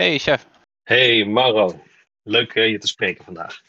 Hey chef. Hey Mauro, leuk je te spreken vandaag.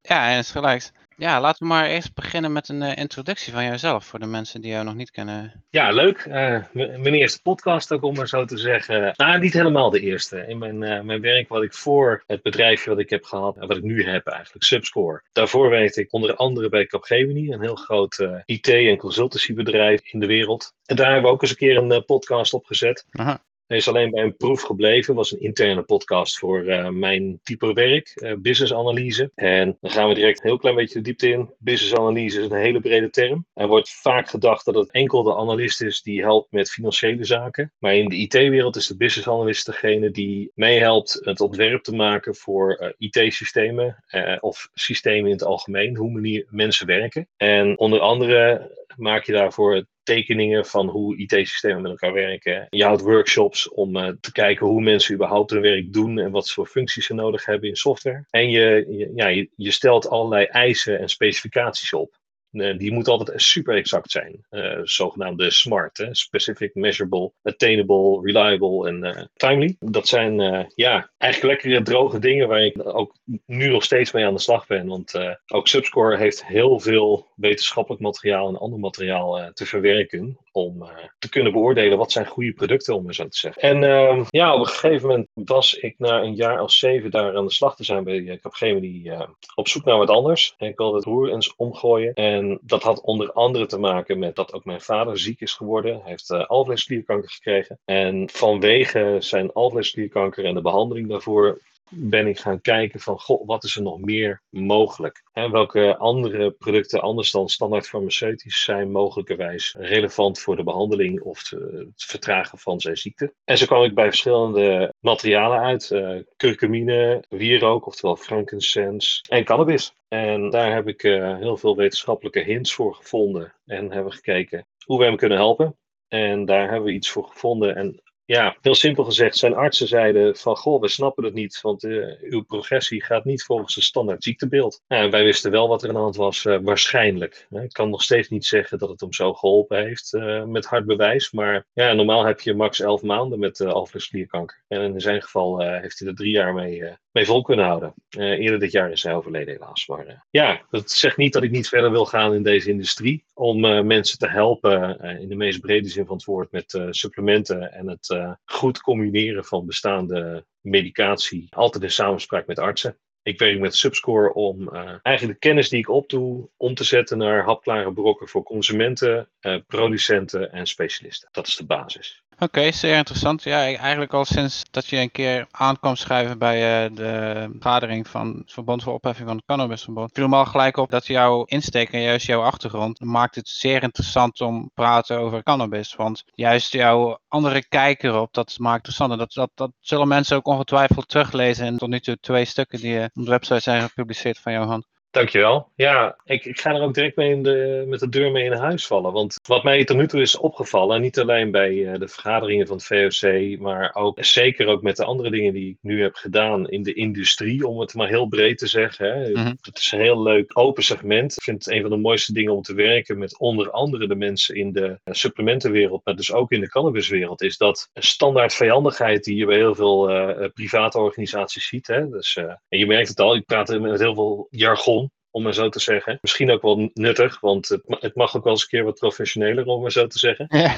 Ja, en is gelijk. Ja, laten we maar eerst beginnen met een uh, introductie van jouzelf voor de mensen die jou nog niet kennen. Ja, leuk. Uh, mijn eerste podcast ook, om maar zo te zeggen. Nou, niet helemaal de eerste. In mijn, uh, mijn werk wat ik voor het bedrijfje wat ik heb gehad, wat ik nu heb eigenlijk, Subscore. Daarvoor werkte ik onder andere bij Capgemini, een heel groot IT- en consultancybedrijf in de wereld. En daar hebben we ook eens een keer een podcast opgezet. Aha. Is alleen bij een proef gebleven. was een interne podcast voor uh, mijn type werk, uh, business analyse. En dan gaan we direct een heel klein beetje de diepte in. Business analyse is een hele brede term. Er wordt vaak gedacht dat het enkel de analist is die helpt met financiële zaken. Maar in de IT-wereld is de business analyst degene die meehelpt het ontwerp te maken voor uh, IT-systemen of systemen in het algemeen, hoe manier mensen werken. En onder andere maak je daarvoor tekeningen van hoe IT-systemen met elkaar werken. Je houdt workshops om uh, te kijken hoe mensen überhaupt hun werk doen en wat voor functies ze nodig hebben in software. En je, je ja, je stelt allerlei eisen en specificaties op. Uh, die moet altijd super exact zijn. Uh, zogenaamde SMART. Hè? Specific, measurable, attainable, reliable en timely. Dat zijn ja, eigenlijk lekkere droge dingen waar ik ook nu nog steeds mee aan de slag ben. Want ook Subscore heeft heel veel wetenschappelijk materiaal en ander materiaal te verwerken. Om te kunnen beoordelen wat zijn goede producten, om zo te zeggen. En ehm, ja, op een gegeven moment was ik na een jaar of zeven daar aan de slag te zijn bij Capgemini op zoek naar wat anders. En ik wilde het roer eens omgooien. En en dat had onder andere te maken met dat ook mijn vader ziek is geworden. Hij heeft uh, alvleesklierkanker gekregen. En vanwege zijn alvleesklierkanker en de behandeling daarvoor ben ik gaan kijken van, goh, wat is er nog meer mogelijk? En welke andere producten, anders dan standaard farmaceutisch, zijn mogelijkerwijs relevant voor de behandeling of het vertragen van zijn ziekte? En zo kwam ik bij verschillende materialen uit. Uh, curcumine, wierook, oftewel frankincense en cannabis. En daar heb ik uh, heel veel wetenschappelijke hints voor gevonden en hebben gekeken hoe we hem kunnen helpen. En daar hebben we iets voor gevonden. En ja, heel simpel gezegd, zijn artsen zeiden van, goh, we snappen het niet, want uh, uw progressie gaat niet volgens een standaard ziektebeeld. Ja, wij wisten wel wat er aan de hand was, uh, waarschijnlijk. Ik kan nog steeds niet zeggen dat het hem zo geholpen heeft uh, met hard bewijs, maar ja, normaal heb je max 11 maanden met uh, alvleesklierkanker. En in zijn geval heeft hij er drie jaar mee, mee vol kunnen houden. eerder dit jaar is hij overleden helaas. Ja, dat zegt niet dat ik niet verder wil gaan in deze industrie, om mensen te helpen in de meest brede zin van het woord met supplementen en het goed combineren van bestaande medicatie, altijd in samenspraak met artsen. Ik werk met Subscore om uh, eigenlijk de kennis die ik opdoe om te zetten naar hapklare brokken voor consumenten, uh, producenten en specialisten. Dat is de basis. Oké, zeer interessant. Ja, eigenlijk al sinds dat je een keer aan kwam schrijven bij uh, de vergadering van het Verbond voor Opheffing van het Cannabisverbod, viel me al gelijk op dat jouw insteek en juist jouw achtergrond maakt het zeer interessant om te praten over cannabis. Want juist jouw andere kijker op, dat maakt interessant. En dat, dat, dat zullen mensen ook ongetwijfeld teruglezen in tot nu toe twee stukken die op de website zijn gepubliceerd van jouw hand. Dankjewel. Ja, ik, ik ga er ook direct mee in de, met de deur mee in huis vallen. Want wat mij tot nu toe is opgevallen, niet alleen bij uh, de vergaderingen van het VOC, maar ook zeker ook met de andere dingen die ik nu heb gedaan in de industrie, om het maar heel breed te zeggen. Hè. Mm-hmm. Het is een heel leuk open segment. Ik vind het een van de mooiste dingen om te werken met onder andere de mensen in de supplementenwereld, maar dus ook in de cannabiswereld, is dat een standaard vijandigheid die je bij heel veel uh, private organisaties ziet. Hè. Dus, en je merkt het al, ik praat met heel veel jargon om maar zo te zeggen. Misschien ook wel nuttig, want het, mag ook wel eens een keer wat professioneler, om maar zo te zeggen. Ja.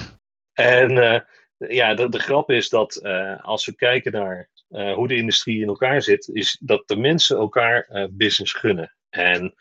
En uh, ja, de, de, grap is dat uh, als we kijken naar uh, hoe de industrie in elkaar zit, is dat de mensen elkaar business gunnen. En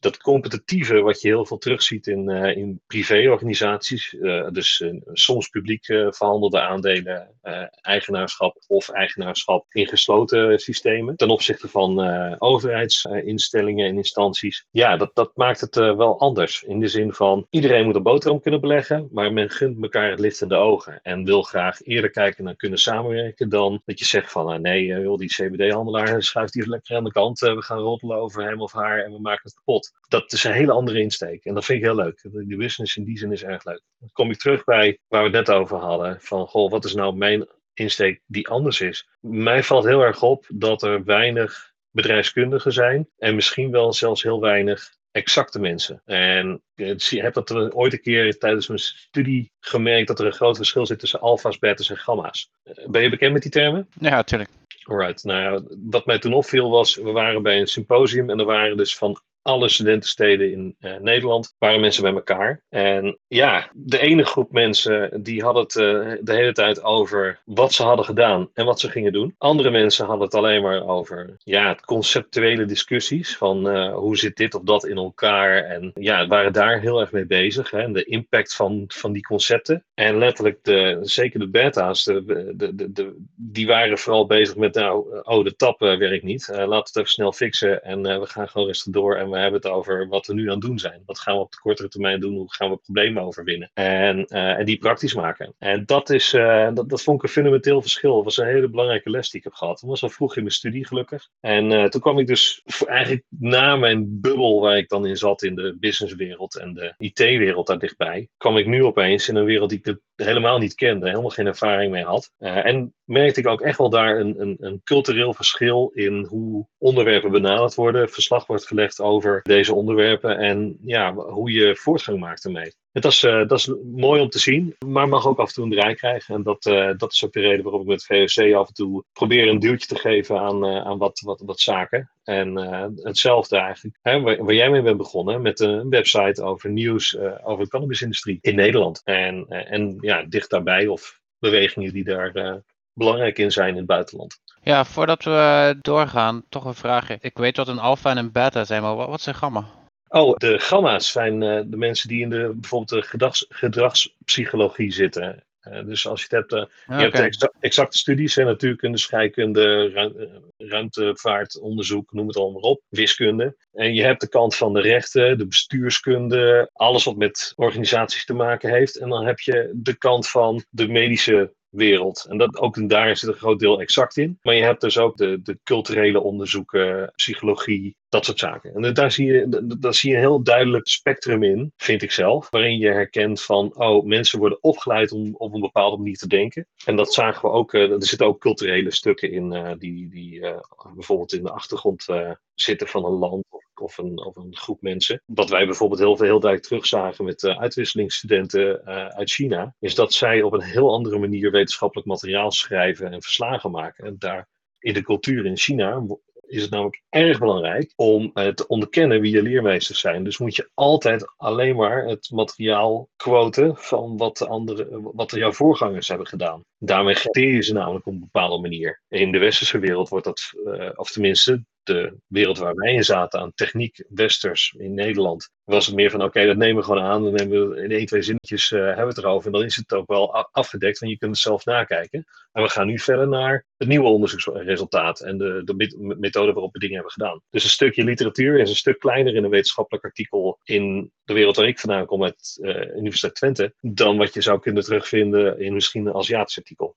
dat competitieve, wat je heel veel terugziet in, uh, in privéorganisaties, uh, dus uh, soms publiek verhandelde aandelen, eigenaarschap of eigenaarschap in gesloten systemen, ten opzichte van overheidsinstellingen en instanties. Ja, dat, dat maakt het wel anders. In de zin van iedereen moet een boterham kunnen beleggen, maar men gunt elkaar het licht in de ogen en wil graag eerder kijken naar kunnen samenwerken dan dat je zegt van nee, joh, die CBD-handelaar schuift hier lekker aan de kant, we gaan roddelen over hem of haar en we maken het kapot dat is een hele andere insteek. En dat vind ik heel leuk. De business in die zin is erg leuk. Dan kom ik terug bij waar we het net over hadden. Van, goh, wat is nou mijn insteek die anders is? Mij valt heel erg op dat er weinig bedrijfskundigen zijn. En misschien wel zelfs heel weinig exacte mensen. En je hebt dat er ooit een keer tijdens mijn studie gemerkt dat er een groot verschil zit tussen alfa's, beta's en gamma's. Ben je bekend met die termen? Ja, natuurlijk. Alright, nou wat mij toen opviel was, we waren bij een symposium en er waren dus van alle studentensteden in uh, Nederland waren mensen bij elkaar. En ja, de ene groep mensen die had het uh, de hele tijd over wat ze hadden gedaan en wat ze gingen doen. Andere mensen hadden het alleen maar over ja, conceptuele discussies van uh, hoe zit dit of dat in elkaar. En ja, waren daar heel erg mee bezig. Hè, en de impact van, van die concepten. En letterlijk, de, zeker de beta's, de, de, de, die waren vooral bezig met nou, oh de tap werkt niet. we het even snel fixen en we gaan gewoon rustig door en we we hebben het over wat we nu aan het doen zijn. Wat gaan we op de kortere termijn doen? Hoe gaan we problemen overwinnen? En, uh, en die praktisch maken. En dat, is, uh, dat, dat vond ik een fundamenteel verschil. Dat was een hele belangrijke les die ik heb gehad. Dat was al vroeg in mijn studie gelukkig. En uh, toen kwam ik dus eigenlijk na mijn bubbel waar ik dan in zat in de businesswereld en de IT-wereld daar dichtbij, kwam ik nu opeens in een wereld die ik helemaal niet kende, helemaal geen ervaring mee had. en merkte ik ook echt wel daar een, een, een cultureel verschil in hoe onderwerpen benaderd worden, verslag wordt gelegd over deze onderwerpen en ja, hoe je voortgang maakt ermee. Het is, uh, dat is mooi om te zien, maar mag ook af en toe een draai krijgen. En dat, uh, dat is ook de reden waarom ik met VOC af en toe probeer een duwtje te geven aan, uh, aan wat, wat, wat zaken. En hetzelfde eigenlijk, hè, waar, waar, jij mee bent begonnen, met een website over nieuws over de cannabisindustrie in Nederland. En, en ja, dicht daarbij of bewegingen die daar belangrijk in zijn in het buitenland. Ja, voordat we doorgaan, toch een vraagje. Ik weet wat een alfa en een beta zijn, maar wat, zijn gamma? Oh, de gamma's zijn uh, de mensen die in de bijvoorbeeld de gedrags, gedragspsychologie zitten. Uh, dus als je het hebt, uh, je hebt exa exacte studies, en natuurkunde, scheikunde, ru ruimtevaartonderzoek, noem het allemaal op, wiskunde. En je hebt de kant van de rechten, de bestuurskunde, alles wat met organisaties te maken heeft. En dan heb je de kant van de medische wereld. En dat, ook daar zit een groot deel exact in. Maar je hebt dus ook de, de culturele onderzoeken, psychologie, dat soort zaken. En daar zie, je, daar zie je een heel duidelijk spectrum in, vind ik zelf. Waarin je herkent van, oh, mensen worden opgeleid om op een bepaalde manier te denken. En dat zagen we ook, uh, er zitten ook culturele stukken in, uh, die, die uh, bijvoorbeeld in de achtergrond zitten van een land of of een groep mensen. Wat wij bijvoorbeeld heel, heel duidelijk terugzagen met uh, uitwisselingsstudenten uh, uit China, is dat zij op een heel andere manier wetenschappelijk materiaal schrijven en verslagen maken. En daar in de cultuur in China is het namelijk erg belangrijk om uh, te onderkennen wie je leermeesters zijn. Dus moet je altijd alleen maar het materiaal quoten van wat, de andere, wat jouw voorgangers hebben gedaan. Daarmee geteer ze namelijk op een bepaalde manier. In de westerse wereld wordt dat, uh, of tenminste de wereld waar wij in zaten aan techniek, westers in Nederland, was het meer van oké, dat nemen we gewoon aan. Dan nemen we in één, twee zinnetjes uh, hebben we het erover. En dan is het ook wel afgedekt, want je kunt het zelf nakijken. En we gaan nu verder naar het nieuwe onderzoeksresultaat en de, de methode waarop we dingen hebben gedaan. Dus een stukje literatuur is een stuk kleiner in een wetenschappelijk artikel in de wereld waar ik vandaan kom, uit uh, Universiteit Twente, dan wat je zou kunnen terugvinden in misschien een Aziatisch artikel.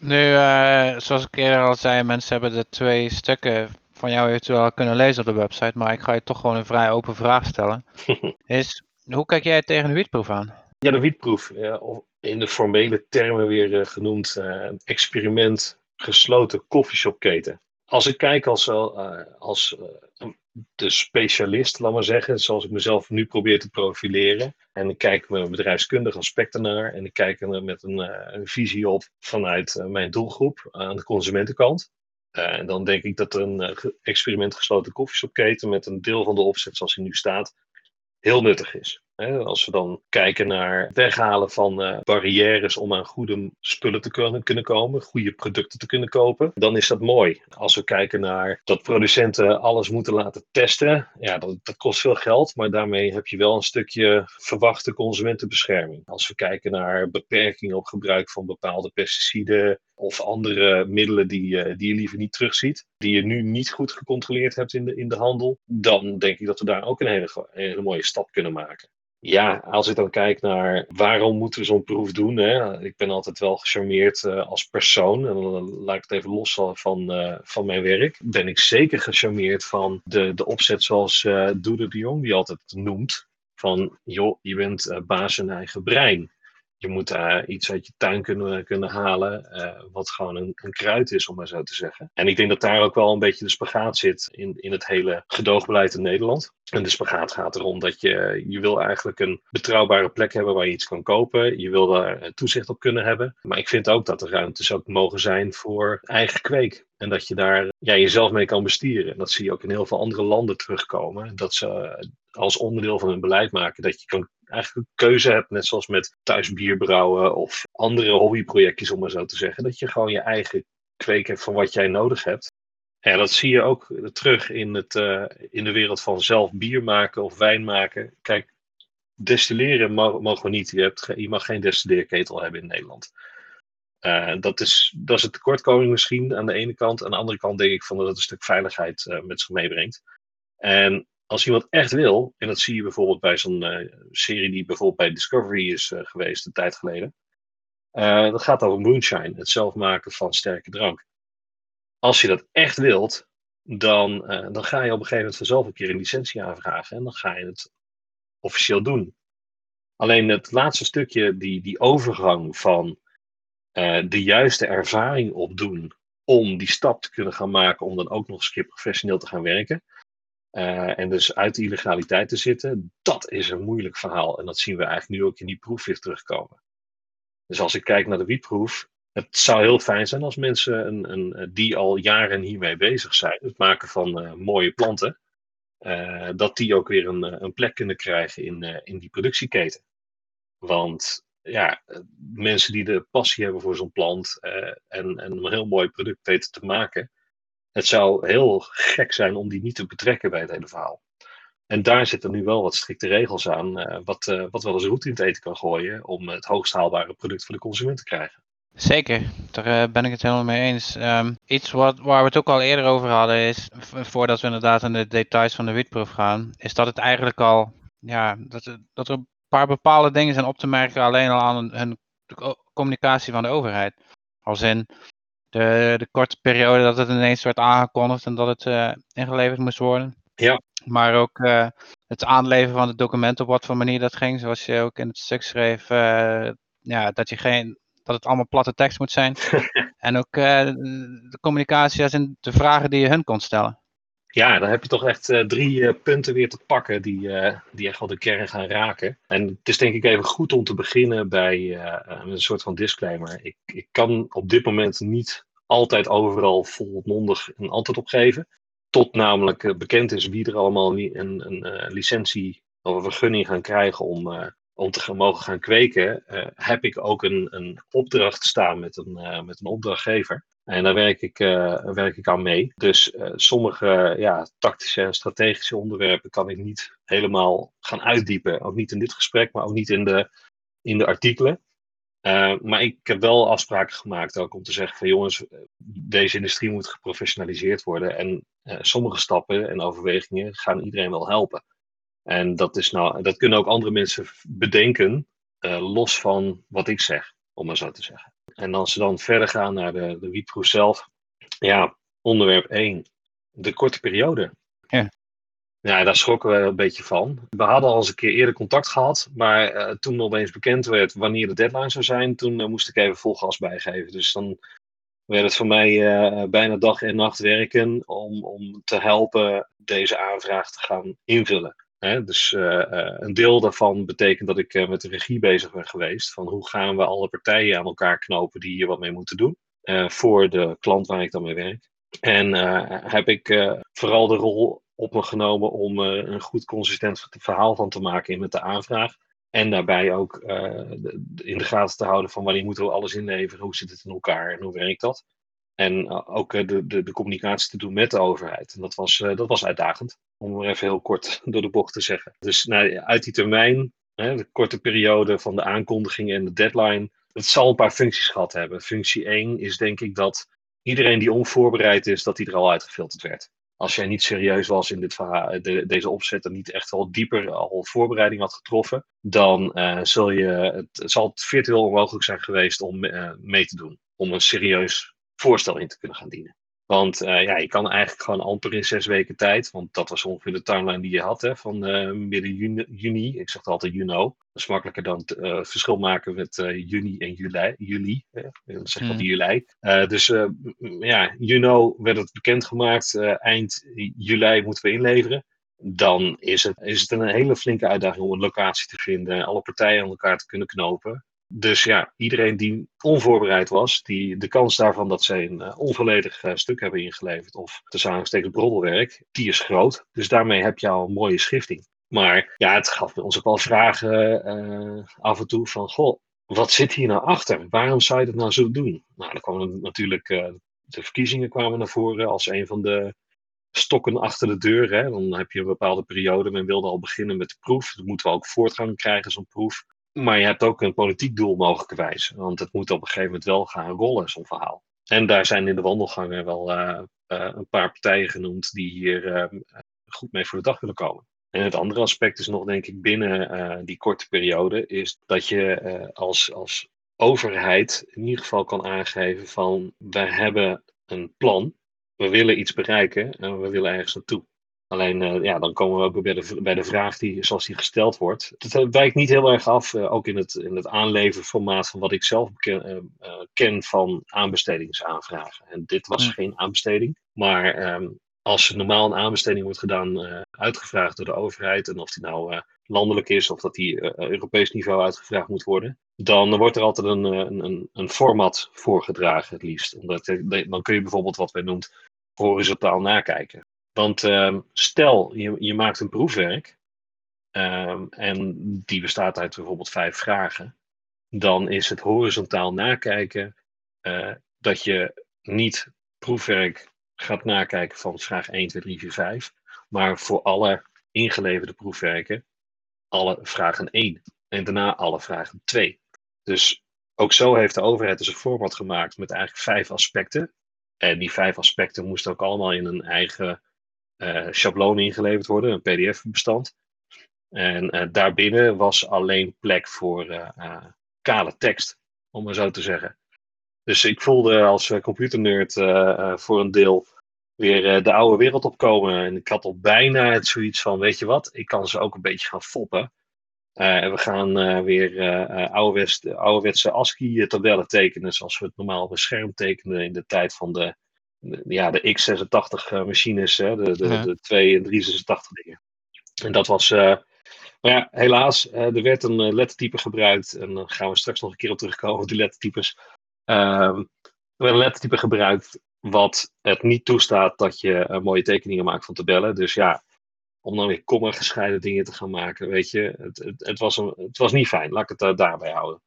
Nu, uh, zoals ik eerder al zei, mensen hebben de twee stukken van jou eventueel kunnen lezen op de website, maar ik ga je toch gewoon een vrij open vraag stellen. is, hoe kijk jij tegen de wietproef aan? Ja, de wietproef, ja, in de formele termen weer uh, genoemd, uh, experiment gesloten koffieshopketen. Als ik kijk als, als de specialist, laat maar zeggen, zoals ik mezelf nu probeer te profileren. En ik kijk met een bedrijfskundig aspect ernaar. En ik kijk er met een, een visie op vanuit mijn doelgroep aan de consumentenkant. En dan denk ik dat een experiment gesloten koffieshopketen met een deel van de opzet zoals hij nu staat, heel nuttig is. Als we dan kijken naar het weghalen van uh, barrières om aan goede spullen te kunnen, komen, goede producten te kunnen kopen, dan is dat mooi. Als we kijken naar dat producenten alles moeten laten testen, ja, dat, dat kost veel geld, maar daarmee heb je wel een stukje verwachte consumentenbescherming. Als we kijken naar beperkingen op gebruik van bepaalde pesticiden, of andere middelen die, uh, die je liever niet terugziet, die je nu niet goed gecontroleerd hebt in de, in de handel, dan denk ik dat we daar ook een hele, hele mooie stap kunnen maken. Ja, als ik dan kijk naar waarom moeten we zo'n proef doen. Hè? Ik ben altijd wel gecharmeerd uh, als persoon. En dan laat ik het even los van, uh, van mijn werk. Ben ik zeker gecharmeerd van de, de opzet zoals uh, Doede de Jong die altijd noemt. Van joh, je bent baas in eigen brein. Je moet daar iets uit je tuin kunnen, kunnen halen, uh, wat gewoon een, een, kruid is, om maar zo te zeggen. En ik denk dat daar ook wel een beetje de spagaat zit in, in het hele gedoogbeleid in Nederland. En de spagaat gaat erom dat je, je wil eigenlijk een betrouwbare plek hebben waar je iets kan kopen. Je wil daar eh, toezicht op kunnen hebben. Maar ik vind ook dat er ruimtes ook mogen zijn voor eigen kweek. En dat je daar ja, jezelf mee kan bestieren. En dat zie je ook in heel veel andere landen terugkomen. Dat ze eh, als onderdeel van hun beleid maken dat je kan eigenlijk een keuze hebt, net zoals met thuis bier brouwen of andere hobbyprojectjes, om maar zo te zeggen. Dat je gewoon je eigen kweek hebt van wat jij nodig hebt. Ja, dat zie je ook terug in, het, uh, in de wereld van zelf bier maken of wijn maken. Kijk, destilleren mogen we niet. Je, hebt, je mag geen destilleerketel hebben in Nederland. Uh, dat, is, dat is een tekortkoming misschien aan de ene kant. Aan de andere kant denk ik van dat het een stuk veiligheid uh, met zich meebrengt. En als iemand echt wil, en dat zie je bijvoorbeeld bij zo'n uh, serie die bijvoorbeeld bij Discovery is geweest een tijd geleden. dat gaat over moonshine, het zelf maken van sterke drank als je dat echt wilt, dan, uh, dan ga je op een gegeven moment vanzelf een keer een licentie aanvragen en dan ga je het officieel doen. Alleen het laatste stukje, die, die overgang van uh, de juiste ervaring opdoen om die stap te kunnen gaan maken om dan ook nog eens een keer professioneel te gaan werken. Uh, en dus uit de illegaliteit te zitten, dat is een moeilijk verhaal. En dat zien we eigenlijk nu ook in die proef weer terugkomen. Dus als ik kijk naar de wietproef, het zou heel fijn zijn als mensen een, een, die al jaren hiermee bezig zijn, het maken van uh, mooie planten, dat die ook weer een, eh, een plek kunnen krijgen in, in die productieketen. Want ja, mensen die de passie hebben voor zo'n plant en, en een heel mooi product weten te maken, het zou heel gek zijn om die niet te betrekken bij het hele verhaal. En daar zitten nu wel wat strikte regels aan, wat, wat wel eens roet in het eten kan gooien om het hoogst haalbare product voor de consument te krijgen. Zeker, daar uh, ben ik het helemaal mee eens. Um, iets wat, waar we het ook al eerder over hadden is, voordat we inderdaad in de details van de wietproef gaan, is dat het eigenlijk al, ja, dat, dat er een paar bepaalde dingen zijn op te merken alleen al aan hun communicatie van de overheid. Als in de, de korte periode dat het ineens werd aangekondigd en dat het uh, ingeleverd moest worden. Ja. Maar ook uh, het aanleveren van de documenten op wat voor manier dat ging, zoals je ook in het stuk schreef, ja, dat je geen dat het allemaal platte tekst moet zijn. en ook de communicatie als in de vragen die je hun kon stellen. Ja, dan heb je toch echt uh, drie uh, punten weer te pakken die, die echt wel de kern gaan raken. En het is denk ik even goed om te beginnen bij een soort van disclaimer. Ik, ik kan op dit moment niet altijd overal volmondig een antwoord op geven. Tot namelijk bekend is wie er allemaal een, een, een licentie of een vergunning gaan krijgen om om te gaan, mogen gaan kweken, heb ik ook een, een opdracht staan met een, met een opdrachtgever. En daar werk ik, uh, werk ik aan mee. Dus sommige ja, tactische en strategische onderwerpen kan ik niet helemaal gaan uitdiepen. Ook niet in dit gesprek, maar ook niet in de, in de artikelen. maar ik heb wel afspraken gemaakt ook om te zeggen van jongens, deze industrie moet geprofessionaliseerd worden. En sommige stappen en overwegingen gaan iedereen wel helpen. En dat, is nou, dat kunnen ook andere mensen bedenken, los van wat ik zeg, om maar zo te zeggen. En als ze dan verder gaan naar de, de wietproef zelf, ja, onderwerp 1, de korte periode. Ja. Ja, daar schrokken we een beetje van. We hadden al eens een keer eerder contact gehad, maar uh, toen opeens bekend werd wanneer de deadline zou zijn, toen uh, moest ik even vol gas bijgeven. Dus dan werd het voor mij uh, bijna dag en nacht werken om, om te helpen deze aanvraag te gaan invullen. Hè, dus uh, uh, een deel daarvan betekent dat ik uh, met de regie bezig ben geweest. Van hoe gaan we alle partijen aan elkaar knopen die hier wat mee moeten doen. voor de klant waar ik dan mee werk. En heb ik vooral de rol op me genomen om een goed consistent verhaal van te maken in met de aanvraag. En daarbij ook in de gaten te houden van wanneer moeten we alles inleveren, hoe zit het in elkaar en hoe werkt dat. En ook de, de, de communicatie te doen met de overheid. En dat was, dat was uitdagend om maar even heel kort door de bocht te zeggen. Dus nou, uit die termijn, hè, de korte periode van de aankondiging en de deadline, het zal een paar functies gehad hebben. Functie 1 is denk ik dat iedereen die onvoorbereid is, dat die er al uitgefilterd werd. Als jij niet serieus was in dit de, deze opzet en niet echt wel dieper al voorbereiding had getroffen, dan zul je, het, zal het virtueel onmogelijk zijn geweest om mee te doen. Om een serieus voorstel in te kunnen gaan dienen. Want ja, je kan eigenlijk gewoon amper in zes weken tijd, want dat was ongeveer de timeline die je had hè, van midden juni, juni. Ik zeg het altijd you know. Dat is makkelijker dan het verschil maken met juni en juli. juli dan zeg ik mm. juli. dus ja, you know werd het bekendgemaakt. eind juli moeten we inleveren dan is het, is het een hele flinke uitdaging om een locatie te vinden, alle partijen aan elkaar te kunnen knopen. Dus ja, iedereen die onvoorbereid was, die, de kans daarvan dat ze een uh, onvolledig uh, stuk hebben ingeleverd, of te aangestekend broddelwerk, die is groot. Dus daarmee heb je al een mooie schifting. Maar ja, het gaf ons ook al vragen uh, af en toe van, goh, wat zit hier nou achter? Waarom zou je dat nou zo doen? Nou, dan kwamen natuurlijk, de verkiezingen kwamen naar voren als een van de stokken achter de deur. Hè? Dan heb je een bepaalde periode. Men wilde al beginnen met de proef. Dan moeten we ook voortgang krijgen, zo'n proef. Maar je hebt ook een politiek doel mogelijkerwijs. Want het moet op een gegeven moment wel gaan rollen, zo'n verhaal. En daar zijn in de wandelgangen wel uh, uh, een paar partijen genoemd die hier uh, goed mee voor de dag willen komen. En het andere aspect is nog, denk ik, binnen die korte periode, is dat je als, als overheid in ieder geval kan aangeven van wij hebben een plan we willen iets bereiken en we willen ergens naartoe. Alleen, uh, ja, dan komen we ook bij de, bij de vraag die, zoals die gesteld wordt. Het wijkt niet heel erg af, uh, ook in het, in het aanleverformaat van wat ik zelf ken, ken van aanbestedingsaanvragen. En dit was geen aanbesteding, maar um, als normaal een aanbesteding wordt gedaan, uitgevraagd door de overheid, en of die nou landelijk is of dat die Europees niveau uitgevraagd moet worden, dan wordt er altijd een, een, een format voorgedragen, het liefst. Omdat, dan kun je bijvoorbeeld wat wij noemt horizontaal nakijken. Want uh, stel, je, je maakt een proefwerk uh, en die bestaat uit bijvoorbeeld vijf vragen, dan is het horizontaal nakijken uh, dat je niet proefwerk gaat nakijken van vraag 1, 2, 3, 4, 5, maar voor alle ingeleverde proefwerken alle vragen 1 en daarna alle vragen 2. Dus ook zo heeft de overheid dus een format gemaakt met eigenlijk vijf aspecten en die vijf aspecten moesten ook allemaal in een eigen uh, schabloon ingeleverd worden, een PDF-bestand. En uh, daarbinnen was alleen plek voor uh, kale tekst, om maar zo te zeggen. Dus ik voelde als computernerd voor een deel weer de oude wereld opkomen. En ik had al bijna het zoiets van, weet je wat, ik kan ze ook een beetje gaan foppen. Uh, we gaan uh, weer uh, ouderwetse, ASCII-tabellen tekenen, zoals we het normaal op scherm tekenen in de tijd van de ja, de x86-machines, de, de, ja. de 2 en 386 dingen. En dat was, maar ja, helaas, er werd een lettertype gebruikt, en dan gaan we straks nog een keer op terugkomen op die lettertypes. Ehm, er werd een lettertype gebruikt wat het niet toestaat dat je mooie tekeningen maakt van tabellen. Dus ja, om dan weer komma gescheiden dingen te gaan maken. Weet je, het, het, het, was, een, het was niet fijn. Laat ik het daarbij houden.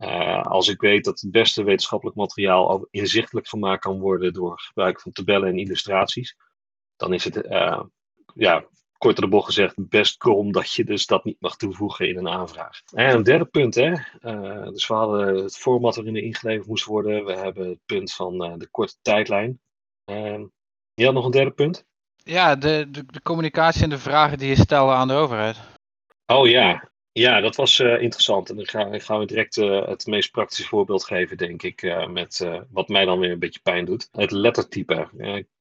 Uh, als ik weet dat het beste wetenschappelijk materiaal al inzichtelijk gemaakt kan worden door gebruik van tabellen en illustraties, dan is het, uh, ja, kort de bocht gezegd, best krom dat je dus dat niet mag toevoegen in een aanvraag. En een derde punt, hè. dus we hadden het format waarin er ingeleverd moest worden. We hebben het punt van de korte tijdlijn. je had nog een derde punt? Ja, de, de, de, communicatie en de vragen die je stelde aan de overheid. Oh ja, ja dat was uh, interessant. En dan gaan ga we direct uh, het meest praktische voorbeeld geven, denk ik, uh, met wat mij dan weer een beetje pijn doet. Het lettertype.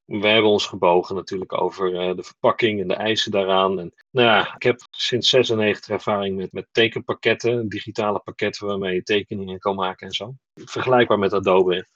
we hebben ons gebogen natuurlijk over de verpakking en de eisen daaraan. En, nou ja, ik heb sinds 96 ervaring met, met tekenpakketten, digitale pakketten waarmee je tekeningen kan maken en zo. Vergelijkbaar met Adobe.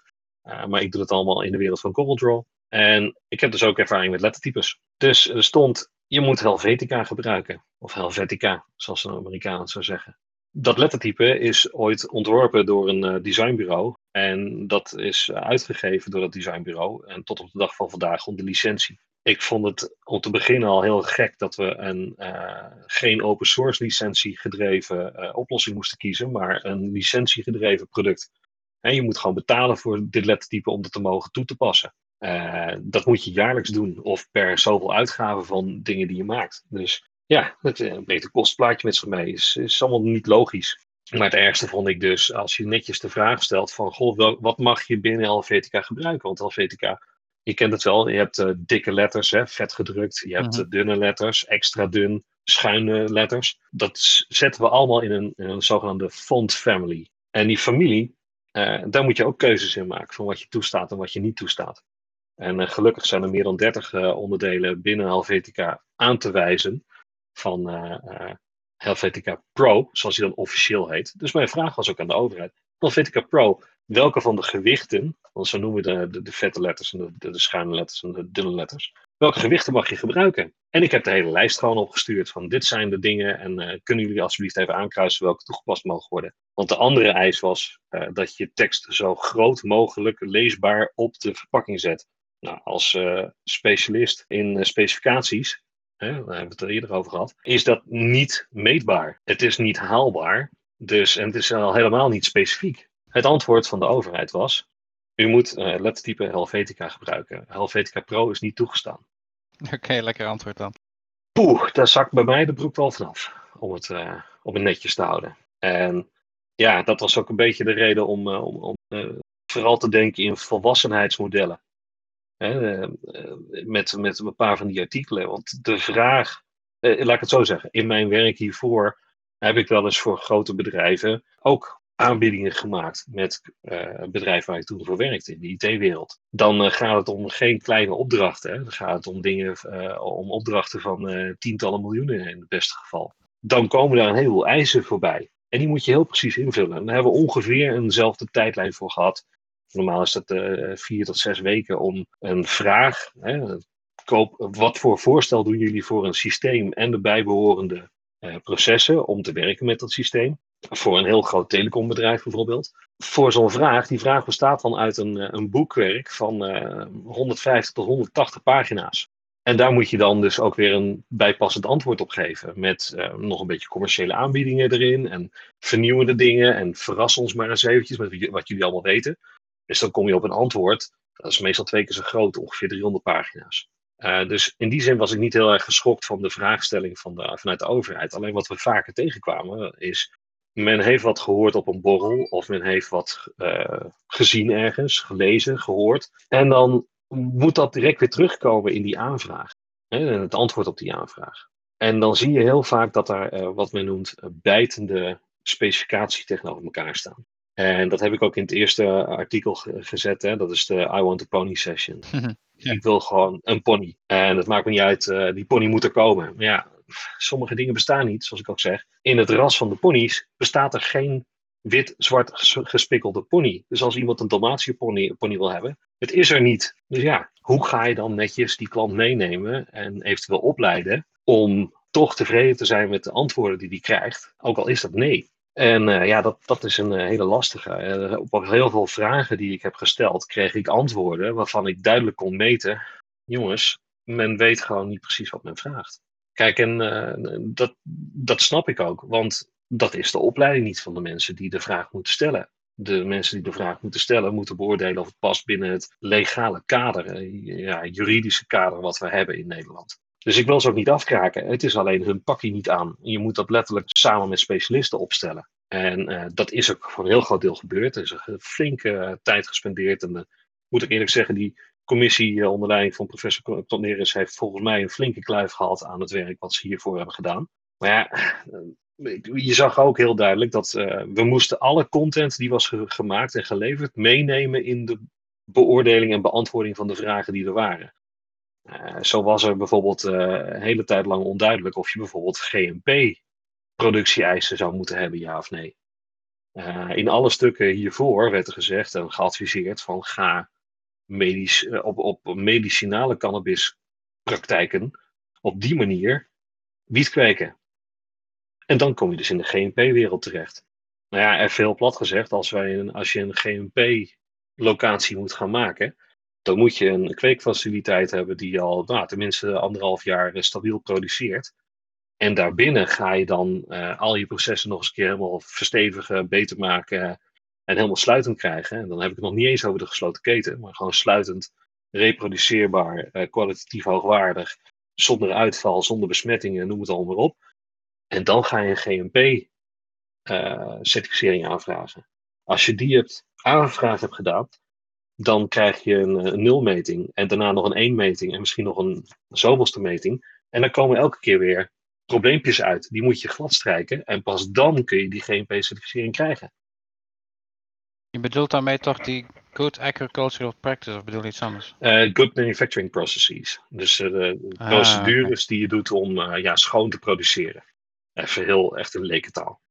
maar ik doe het allemaal in de wereld van CorelDRAW. En ik heb dus ook ervaring met lettertypes. Dus er stond, je moet Helvetica gebruiken. Of Helvetica, zoals een Amerikaan zou zeggen. Dat lettertype is ooit ontworpen door een uh, designbureau. En dat is uitgegeven door dat designbureau. En tot op de dag van vandaag onder licentie. Ik vond het om te beginnen al heel gek dat we een uh, geen open source licentie gedreven uh, oplossing moesten kiezen. Maar een licentie gedreven product. En je moet gewoon betalen voor dit lettertype om het te mogen toe te passen. Uh, dat moet je jaarlijks doen of per zoveel uitgaven van dingen die je maakt. Dus ja, het brengt een kostplaatje met zich mee. Is, is allemaal niet logisch. Maar het ergste vond ik dus als je netjes de vraag stelt van, goh, wel, wat mag je binnen Helvetica gebruiken? Want Helvetica, je kent het wel, je hebt uh, dikke letters, hè, vet gedrukt. Je hebt uh, dunne letters, extra dun, schuine letters. Dat zetten we allemaal in een, in een zogenaamde font family. En die familie, daar moet je ook keuzes in maken van wat je toestaat en wat je niet toestaat. En gelukkig zijn er meer dan 30 onderdelen binnen Helvetica aan te wijzen van Helvetica Pro, zoals die dan officieel heet. Dus mijn vraag was ook aan de overheid. Helvetica Pro, welke van de gewichten, want zo noemen we de, de, vette letters en de, de, schuine letters en de dunne letters, welke gewichten mag je gebruiken? En ik heb de hele lijst gewoon opgestuurd van dit zijn de dingen en kunnen jullie alsjeblieft even aankruisen welke toegepast mogen worden. Want de andere eis was dat je tekst zo groot mogelijk leesbaar op de verpakking zet. Nou, als uh, specialist in specificaties, hè, daar hebben we het er eerder over gehad, is dat niet meetbaar. Het is niet haalbaar, dus, en het is al helemaal niet specifiek. Het antwoord van de overheid was, u moet uh, lettertype Helvetica gebruiken. Helvetica Pro is niet toegestaan. Oké, lekker antwoord dan. Poeh, daar zakt bij mij de broek wel vanaf. Om het, uh, om het netjes te houden. En ja, dat was ook een beetje de reden om, om, om vooral te denken in volwassenheidsmodellen. Hè, met, met een paar van die artikelen. Want de vraag, laat ik het zo zeggen, in mijn werk hiervoor heb ik wel eens voor grote bedrijven ook aanbiedingen gemaakt met uh, bedrijf waar ik toen voor werkte, in de IT-wereld. Dan uh, gaat het om geen kleine opdrachten. Hè. Dan gaat het om dingen, om opdrachten van tientallen miljoenen in het beste geval. Dan komen daar een heleboel eisen voorbij. En die moet je heel precies invullen. En daar hebben we ongeveer eenzelfde tijdlijn voor gehad. Normaal is dat vier tot zes weken om een vraag. Hè, koop, wat voor voorstel doen jullie voor een systeem en de bijbehorende processen om te werken met dat systeem? voor een heel groot telecombedrijf bijvoorbeeld. Voor zo'n vraag, die vraag bestaat dan uit een, eh, een boekwerk van uh, 150 tot 180 pagina's. En daar moet je dan dus ook weer een bijpassend antwoord op geven. Met nog een beetje commerciële aanbiedingen erin. En vernieuwende dingen. En verras ons maar eens eventjes met wat jullie allemaal weten. Dus dan kom je op een antwoord. Dat is meestal twee keer zo groot, ongeveer 300 pagina's. Uh, dus in die zin was ik niet heel erg geschokt van de vraagstelling van de, vanuit de overheid. Alleen wat we vaker tegenkwamen is men heeft wat gehoord op een borrel, of men heeft wat uh, gezien ergens, gelezen, gehoord. En dan moet dat direct weer terugkomen in die aanvraag. Hè, het antwoord op die aanvraag. En dan zie je heel vaak dat daar uh, wat men noemt bijtende specificaties tegenover elkaar staan. En dat heb ik ook in het eerste artikel gezet. Hè? Dat is de I want a pony session. ja. Ik wil gewoon een pony. En het maakt me niet uit, uh, die pony moet er komen. Maar ja, sommige dingen bestaan niet, zoals ik ook zeg. In het ras van de ponies bestaat er geen wit-zwart gespikkelde pony. Dus als iemand een Dalmatische pony, pony wil hebben, het is er niet. Dus ja, hoe ga je dan netjes die klant meenemen en eventueel opleiden om toch tevreden te zijn met de antwoorden die hij krijgt, ook al is dat nee. En uh, ja, dat, dat is een uh, hele lastige. Uh, op heel veel vragen die ik heb gesteld, kreeg ik antwoorden waarvan ik duidelijk kon meten: jongens, men weet gewoon niet precies wat men vraagt. Kijk, en dat, dat snap ik ook, want dat is de opleiding niet van de mensen die de vraag moeten stellen. De mensen die de vraag moeten stellen, moeten beoordelen of het past binnen het legale kader, eh, ja, juridische kader wat we hebben in Nederland. Dus ik wil ze ook niet afkraken. Het is alleen hun pakje niet aan. Je moet dat letterlijk samen met specialisten opstellen. En uh, dat is ook voor een heel groot deel gebeurd. Er is een flinke uh, tijd gespendeerd. En uh, moet ik eerlijk zeggen, die commissie eh, onder leiding van professor Toneris heeft volgens mij een flinke kluif gehad aan het werk wat ze hiervoor hebben gedaan. Maar ja, eh, je zag ook heel duidelijk dat we moesten alle content die was gemaakt en geleverd meenemen in de beoordeling en beantwoording van de vragen die er waren. Uh, zo was er bijvoorbeeld uh, een hele tijd lang onduidelijk of je bijvoorbeeld GMP-productie-eisen zou moeten hebben, ja of nee. in alle stukken hiervoor werd er gezegd en geadviseerd van ga medisch, eh, op, op medicinale cannabispraktijken op die manier wiet kweken. En dan kom je dus in de GMP-wereld terecht. Nou ja, er veel plat gezegd, als, wij een, als je een GMP-locatie moet gaan maken, dan moet je een kweekfaciliteit hebben die al nou, tenminste anderhalf jaar stabiel produceert. En daarbinnen ga je dan uh, al je processen nog eens een keer helemaal verstevigen, beter maken, en helemaal sluitend krijgen. En dan heb ik het nog niet eens over de gesloten keten, maar gewoon sluitend, reproduceerbaar, eh, kwalitatief hoogwaardig, zonder uitval, zonder besmettingen, noem het allemaal maar op. En dan ga je een GMP-certificering eh, aanvragen. Als je die hebt aangevraagd hebt gedaan, dan krijg je een, een nulmeting en daarna nog een één-meting en misschien nog een zoveelste meting. En dan komen elke keer weer probleempjes uit. Die moet je gladstrijken en pas dan kun je die GMP-certificering krijgen. Je bedoelt daarmee toch die Good agricultural practice, of bedoel je iets anders? Uh, good manufacturing processes. Dus uh, de Ah, procedures die je doet om uh, ja, schoon te produceren. Even heel echt een lekentaal.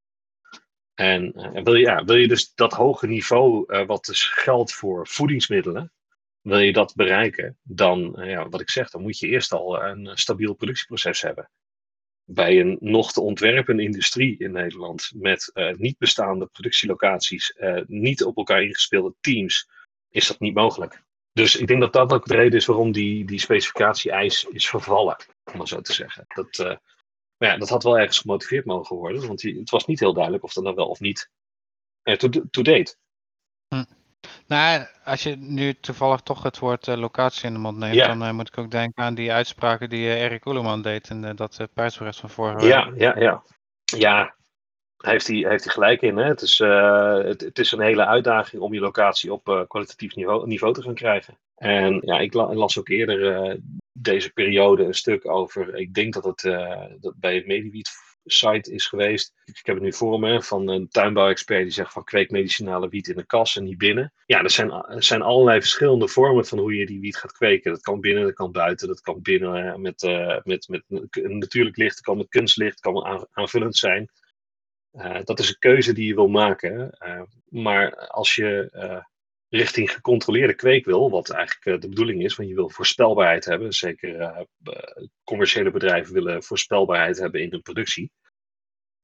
En wil, je, ja, wil je dus dat hoge niveau, wat dus geldt voor voedingsmiddelen, wil je dat bereiken, dan, ja, wat ik zeg, dan moet je eerst al een stabiel productieproces hebben. Bij een nog te ontwerpen industrie in Nederland met niet bestaande productielocaties, niet op elkaar ingespeelde teams, is dat niet mogelijk. Dus ik denk dat dat ook de reden is waarom die, die specificatie-eis is vervallen, om maar zo te zeggen. Dat, maar ja, dat had wel ergens gemotiveerd mogen worden, want het was niet heel duidelijk of dat nou wel of niet to, to date. Hm. Nou, als je nu toevallig toch het woord uh, locatie in de mond neemt, Ja. dan uh, moet ik ook denken aan die uitspraken die uh, Erik Oeleman deed in uh, dat uh, van vorige week. Ja, ja, ja. Ja, hij heeft hij, heeft hij gelijk in. Hè? Het, is, uh, het, het is een hele uitdaging om je locatie op uh, kwalitatief niveau, niveau te gaan krijgen. En ja, ik la, las ook eerder uh, deze periode een stuk over. Ik denk dat het uh, dat bij het Mediwiet site is geweest. Ik heb het nu voor me van een tuinbouwexpert die zegt van kweek medicinale wiet in de kas en niet binnen. Ja, er zijn, er zijn allerlei verschillende vormen van hoe je die wiet gaat kweken. Dat kan binnen, dat kan buiten, dat kan binnen met, uh, met, met natuurlijk licht, dat kan met kunstlicht, dat kan aan, aanvullend zijn. Dat is een keuze die je wil maken. Maar als je richting gecontroleerde kweek wil, wat eigenlijk de bedoeling is, want je wil voorspelbaarheid hebben, zeker commerciële bedrijven willen voorspelbaarheid hebben in hun productie,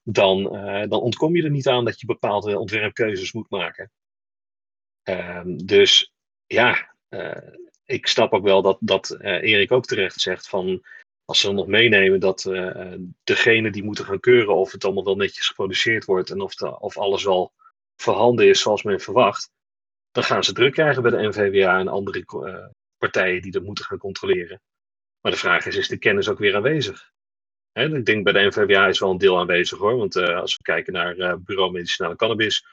dan, dan ontkom je er niet aan dat je bepaalde ontwerpkeuzes moet maken. Ehm, dus ja, ik snap ook wel dat, dat Erik ook terecht zegt van als ze dan nog meenemen dat uh, degene die moeten gaan keuren of het allemaal wel netjes geproduceerd wordt en of, of alles wel voorhanden is zoals men verwacht, dan gaan ze druk krijgen bij de NVWA en andere uh, partijen die dat moeten gaan controleren. Maar de vraag is, is de kennis ook weer aanwezig? Hè, ik denk bij de NVWA is wel een deel aanwezig hoor, want uh, als we kijken naar Bureau Medicinale Cannabis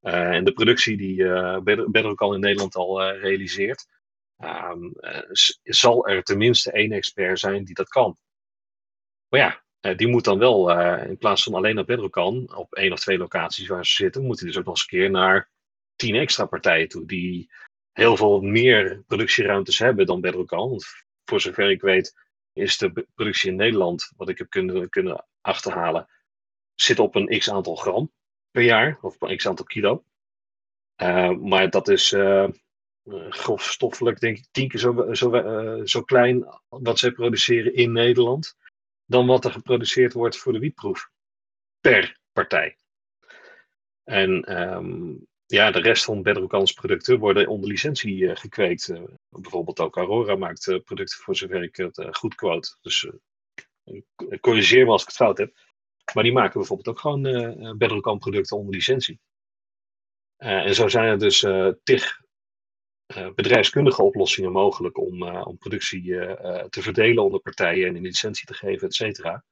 en de productie die Bedrocan in Nederland al realiseert, uh, zal er tenminste één expert zijn die dat kan. Maar ja, uh, die moet dan wel, uh, in plaats van alleen op Bedrocan, op één of twee locaties waar ze zitten, moet hij dus ook nog eens een keer naar tien extra partijen toe, die heel veel meer productieruimtes hebben dan Bedrocan. Want voor zover ik weet, is de productie in Nederland, wat ik heb kunnen, kunnen achterhalen, zit op een x aantal gram per jaar, of een x aantal kilo. maar dat is uh, grofstoffelijk denk ik tien keer zo, zo, zo klein wat zij produceren in Nederland dan wat er geproduceerd wordt voor de wietproef per partij. En um, ja, de rest van Bedrocans producten worden onder licentie uh, gekweekt. Uh, bijvoorbeeld ook Aurora maakt uh, producten voor zover ik het goed quote. Dus corrigeer me als ik het fout heb. Maar die maken bijvoorbeeld ook gewoon Bedrocan producten onder licentie. en zo zijn er dus tig uh, bedrijfskundige oplossingen mogelijk om, uh, om productie uh, te verdelen onder partijen en een licentie te geven, et cetera.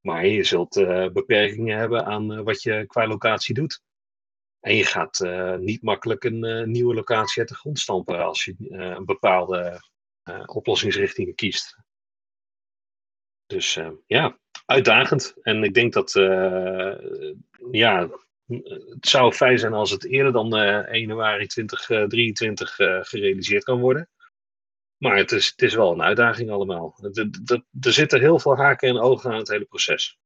Maar je zult beperkingen hebben aan wat je qua locatie doet. En je gaat niet makkelijk een nieuwe locatie uit de grond stampen als je een bepaalde oplossingsrichting kiest. Dus ja, uitdagend. En ik denk dat ja, het zou fijn zijn als het eerder dan uh, 1 januari 2023 uh, gerealiseerd kan worden. Maar het is, het is wel een uitdaging allemaal. Er zitten heel veel haken en ogen aan het hele proces.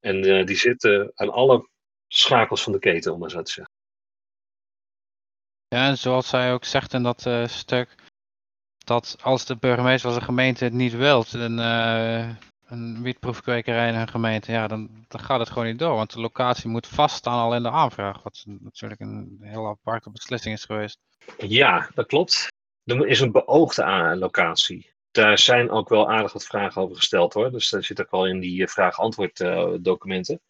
En die zitten aan alle schakels van de keten, om maar zo te zeggen. Ja, en zoals zij ook zegt in dat uh, stuk, dat als de burgemeester als een gemeente het niet wilt, dan, uh, een wietproefkwekerij in een gemeente, ja, dan, dan gaat het gewoon niet door. Want de locatie moet vaststaan al in de aanvraag. Wat natuurlijk een heel aparte beslissing is geweest. Ja, dat klopt. Er is een beoogde locatie. Daar zijn ook wel aardig wat vragen over gesteld hoor. Dus dat zit ook wel in die vraag-antwoord uh, documenten.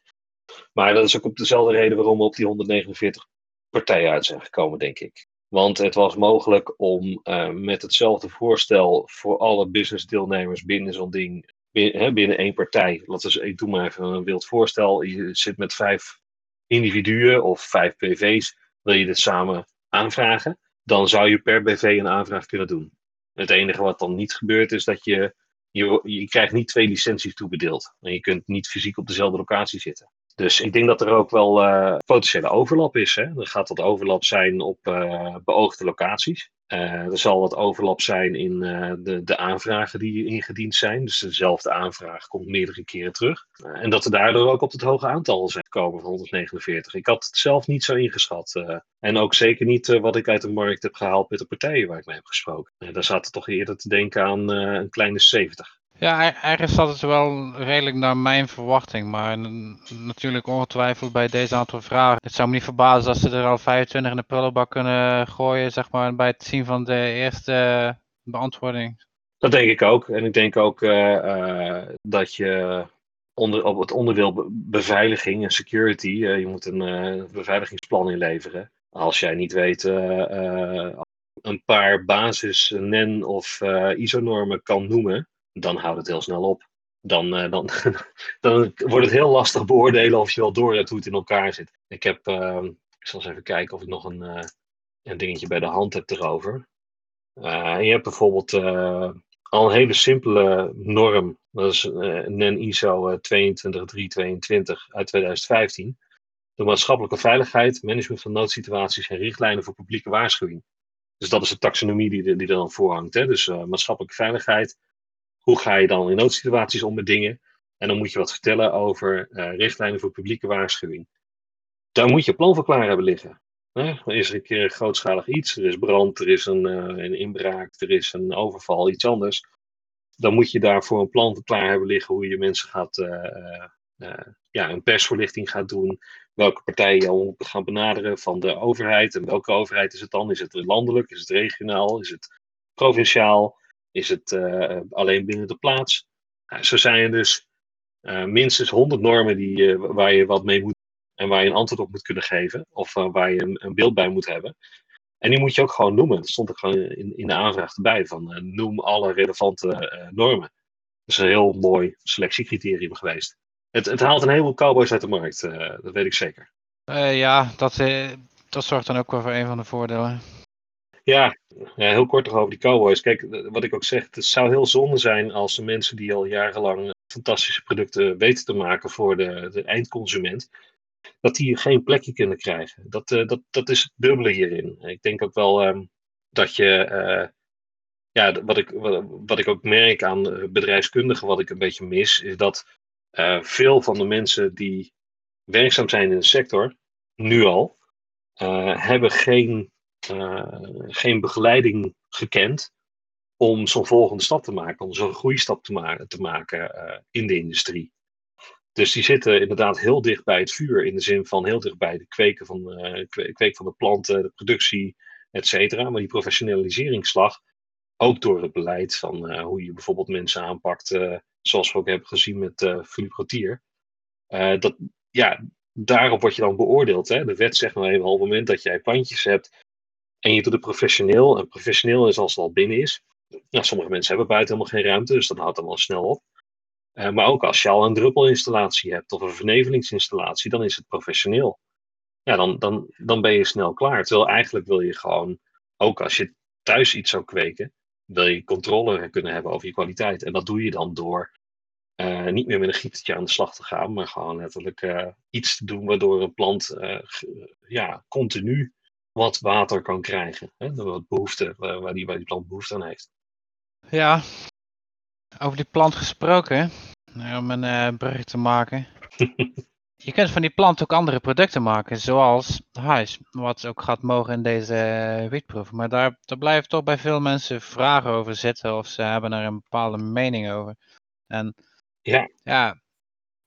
Maar dat is ook op dezelfde reden waarom we op die 149 partijen uit zijn gekomen, denk ik. Want het was mogelijk om uh, met hetzelfde voorstel voor alle businessdeelnemers binnen zo'n ding binnen, binnen één partij. Laten we, ik doe maar even een wild voorstel. Je zit met vijf individuen of vijf BV's. Wil je dit samen aanvragen? Dan zou je per BV een aanvraag kunnen doen. Het enige wat dan niet gebeurt is dat je, je, je krijgt niet twee licenties toebedeeld. En je kunt niet fysiek op dezelfde locatie zitten. Dus ik denk dat er ook wel uh, potentiële overlap is. Hè? Er gaat wat overlap zijn op uh, beoogde locaties. Uh, er zal wat overlap zijn in de, de aanvragen die ingediend zijn. Dus dezelfde aanvraag komt meerdere keren terug. en dat we daardoor ook op het hoge aantal zijn gekomen van 149. Ik had het zelf niet zo ingeschat. en ook zeker niet wat ik uit de markt heb gehaald met de partijen waar ik mee heb gesproken. daar zaten toch eerder te denken aan een kleine 70. Ja, eigenlijk zat het wel redelijk naar mijn verwachting. Maar natuurlijk ongetwijfeld bij deze aantal vragen. Het zou me niet verbazen als ze er al 25 in de prullenbak kunnen gooien, zeg maar, bij het zien van de eerste beantwoording. Dat denk ik ook. En ik denk ook uh, uh, dat je onder, op het onderdeel beveiliging en security, uh, je moet een beveiligingsplan inleveren. Als jij niet weet een paar basis NEN of ISO-normen kan noemen, dan houdt het heel snel op. Dan, uh, dan, dan wordt het heel lastig beoordelen of je wel door hebt hoe het in elkaar zit. Ik heb, uh, ik zal eens even kijken of ik nog een, uh, een dingetje bij de hand heb erover. Uh, je hebt bijvoorbeeld al een hele simpele norm. Dat is NEN ISO 22322 uit 2015. De maatschappelijke veiligheid, management van noodsituaties en richtlijnen voor publieke waarschuwing. Dus dat is de taxonomie die, die er dan voor hangt. Hè? Dus maatschappelijke veiligheid, hoe ga je dan in noodsituaties om met dingen? En dan moet je wat vertellen over uh, richtlijnen voor publieke waarschuwing. Daar moet je plan voor klaar hebben liggen. Is er een keer een grootschalig iets, er is brand, er is een, uh, een inbraak, er is een overval, iets anders. Dan moet je daarvoor een plan klaar hebben liggen hoe je mensen gaat, uh, ja, een persvoorlichting gaat doen. Welke partijen je al gaan benaderen van de overheid. En welke overheid is het dan? Is het landelijk? Is het regionaal? Is het provinciaal? Is het uh, alleen binnen de plaats? Nou, zo zijn er dus uh, minstens 100 normen die, uh, waar je wat mee moet en waar je een antwoord op moet kunnen geven. Of waar je een, een, beeld bij moet hebben. En die moet je ook gewoon noemen. Dat stond er gewoon in, in de aanvraag erbij. Van noem alle relevante normen. Dat is een heel mooi selectiecriterium geweest. Het, het haalt een heleboel cowboys uit de markt. dat weet ik zeker. ja, dat, dat zorgt dan ook wel voor een van de voordelen. Ja, heel kort over die Cowboys. Kijk, wat ik ook zeg, het zou heel zonde zijn als de mensen die al jarenlang fantastische producten weten te maken voor de, de eindconsument, dat die geen plekje kunnen krijgen. Dat, uh, dat, dat is het dubbele hierin. Ik denk ook wel um, dat je, ja, wat ik, wat, wat, ik ook merk aan bedrijfskundigen, wat ik een beetje mis, is dat veel van de mensen die werkzaam zijn in de sector, nu al, hebben geen geen begeleiding gekend om zo'n volgende stap te maken, om zo'n groeistap te, te maken uh, in de industrie. Dus die zitten inderdaad heel dicht bij het vuur, in de zin van heel dicht bij de kweken van, uh, kweek van de planten, de productie, et cetera. Maar die professionaliseringsslag, ook door het beleid van hoe je bijvoorbeeld mensen aanpakt, zoals we ook hebben gezien met uh, Philippe Rotier, dat, ja, daarop word je dan beoordeeld. Hè? De wet zegt nou even op het moment dat jij plantjes hebt en je doet het professioneel. En professioneel is als het al binnen is. Nou, sommige mensen hebben buiten helemaal geen ruimte, dus dat houdt dan wel snel op. Uh, maar ook als je al een druppelinstallatie hebt of een vernevelingsinstallatie, dan is het professioneel. Ja, dan, dan, dan ben je snel klaar. Terwijl eigenlijk wil je gewoon, ook als je thuis iets zou kweken, wil je controle kunnen hebben over je kwaliteit. En dat doe je dan door uh, niet meer met een gietertje aan de slag te gaan, maar gewoon letterlijk uh, iets te doen waardoor een plant ja, continu wat water kan krijgen. Hè? Wat behoefte, waar die, waar die plant behoefte aan heeft. Ja, over die plant gesproken, om een uh, brug te maken. je kunt van die plant ook andere producten maken, zoals huis, wat ook gaat mogen in deze uh, wietproef. Maar daar, daar blijven toch bij veel mensen vragen over zitten of ze hebben er een bepaalde mening over. En ja, ja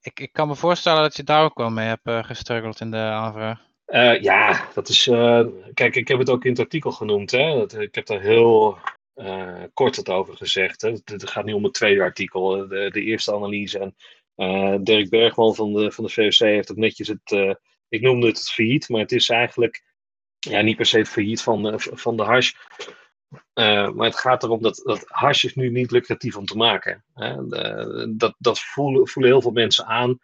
ik, ik kan me voorstellen dat je daar ook wel mee hebt uh, gestruggeld in de aanvraag. Uh, ja, dat is. Uh, kijk, ik heb het ook in het artikel genoemd. Hè? Dat, ik heb daar heel uh, kort het over gezegd. Hè? Het, gaat nu om het tweede artikel, de, de eerste analyse. En Dirk Bergman van de, van de VOC heeft ook netjes het. ik noemde het het failliet, maar het is eigenlijk ja, niet per se het failliet van, van de hash. maar het gaat erom dat, dat hash is nu niet lucratief om te maken. Hè? dat dat voelen, voelen heel veel mensen aan.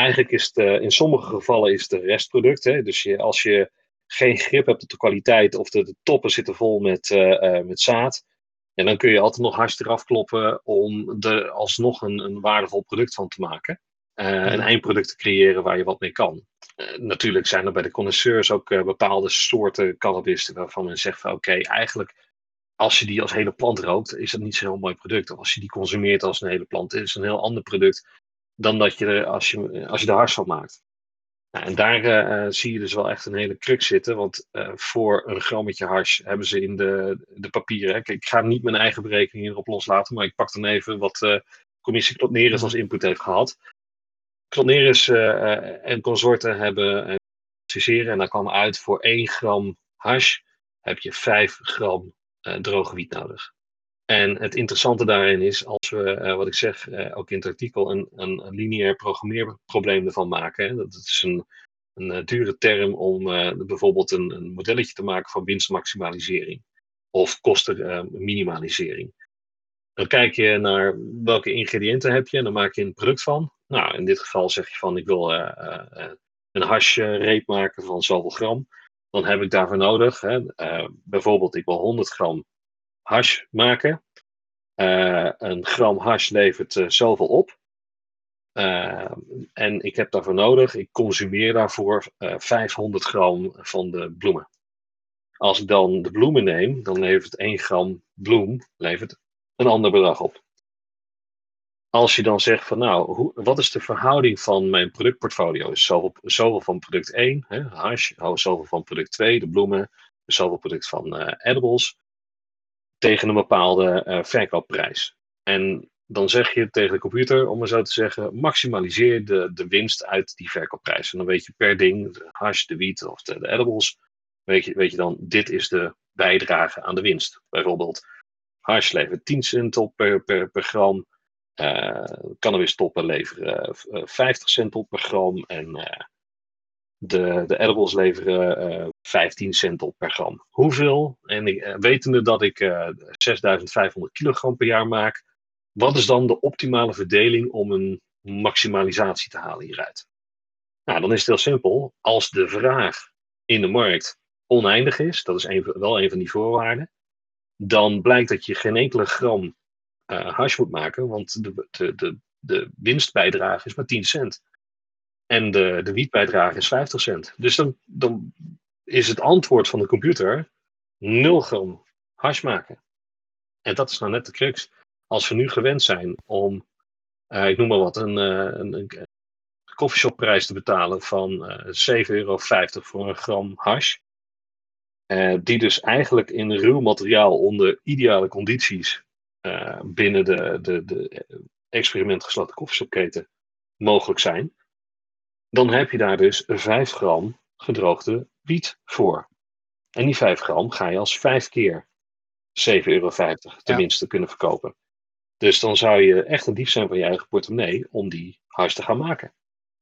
Eigenlijk is het uh, in sommige gevallen is het een restproduct. Hè? Dus je, als je geen grip hebt op de kwaliteit of de, de toppen zitten vol met, uh, uh, met zaad. En dan kun je altijd nog hars eraf kloppen om er alsnog een, een waardevol product van te maken. een eindproduct te creëren waar je wat mee kan. natuurlijk zijn er bij de connoisseurs ook bepaalde soorten cannabis waarvan men zegt van oké, eigenlijk als je die als hele plant rookt, is dat niet zo'n heel mooi product. Of als je die consumeert als een hele plant, is het een heel ander product dan dat je er als je, als je de hars van maakt. Nou, en daar uh, zie je dus wel echt een hele crux zitten. Want uh, voor een grammetje hars hebben ze in de, de papieren. Ik ga niet mijn eigen berekening hierop loslaten. Maar ik pak dan even wat uh, commissie Klotneris als input heeft gehad. Klotneris en consorten hebben preciseren. En daar kwam uit voor 1 gram hash heb je 5 gram droge wiet nodig. En het interessante daarin is, als we, uh, wat ik zeg, uh, ook in het artikel, een, een, lineair programmeerprobleem ervan maken. Hè. Dat is een, een uh, dure term om bijvoorbeeld een, een, modelletje te maken van winstmaximalisering of kostenminimalisering. dan kijk je naar welke ingrediënten heb je en dan maak je een product van. Nou, in dit geval zeg je van ik wil een hashreep maken van zoveel gram. Dan heb ik daarvoor nodig, hè, bijvoorbeeld ik wil 100 gram hash maken. Uh, een gram hash levert uh, zoveel op. Uh, en ik heb daarvoor nodig, ik consumeer daarvoor 500 gram van de bloemen. Als ik dan de bloemen neem, dan levert 1 gram bloem levert een ander bedrag op. Als je dan zegt van nou, hoe, wat is de verhouding van mijn productportfolio? Is zoveel, zoveel van product 1, hè, hash, zoveel van product 2, de bloemen, zoveel product van edibles tegen een bepaalde uh, verkoopprijs. En dan zeg je tegen de computer, om maar zo te zeggen, maximaliseer de, de winst uit die verkoopprijs. En dan weet je per ding, de hash, de wiet of de, edibles, weet je, weet je dan, dit is de bijdrage aan de winst. Bijvoorbeeld, hash levert 10 cent op per, per, gram. Uh, cannabis toppen leveren uh, 50 cent op per gram. En de, de edibles leveren uh, eh, 15 cent op per gram. Hoeveel? En ik, uh, wetende dat ik uh, eh, 6500 kilogram per jaar maak, wat is dan de optimale verdeling om een maximalisatie te halen hieruit? Nou, dan is het heel simpel. Als de vraag in de markt oneindig is, dat is wel een van die voorwaarden, dan blijkt dat je geen enkele gram hash moet maken, want de, de, de, de winstbijdrage is maar 10 cent. En de, de wietbijdrage is 50 cent. Dus dan, dan is het antwoord van de computer 0 gram hash maken. En dat is nou net de crux. Als we nu gewend zijn om, uh, ik noem maar wat, een, uh, een, een coffeeshopprijs te betalen van uh, eh, 7,50 euro voor een gram hash. die dus eigenlijk in ruw materiaal onder ideale condities binnen de, de, de experimentgesloten koffieshopketen mogelijk zijn dan heb je daar dus 5 gram gedroogde wiet voor. En die 5 gram ga je als 5 keer 7,50 euro tenminste kunnen verkopen. Dus dan zou je echt een dief zijn van je eigen portemonnee om die hash te gaan maken.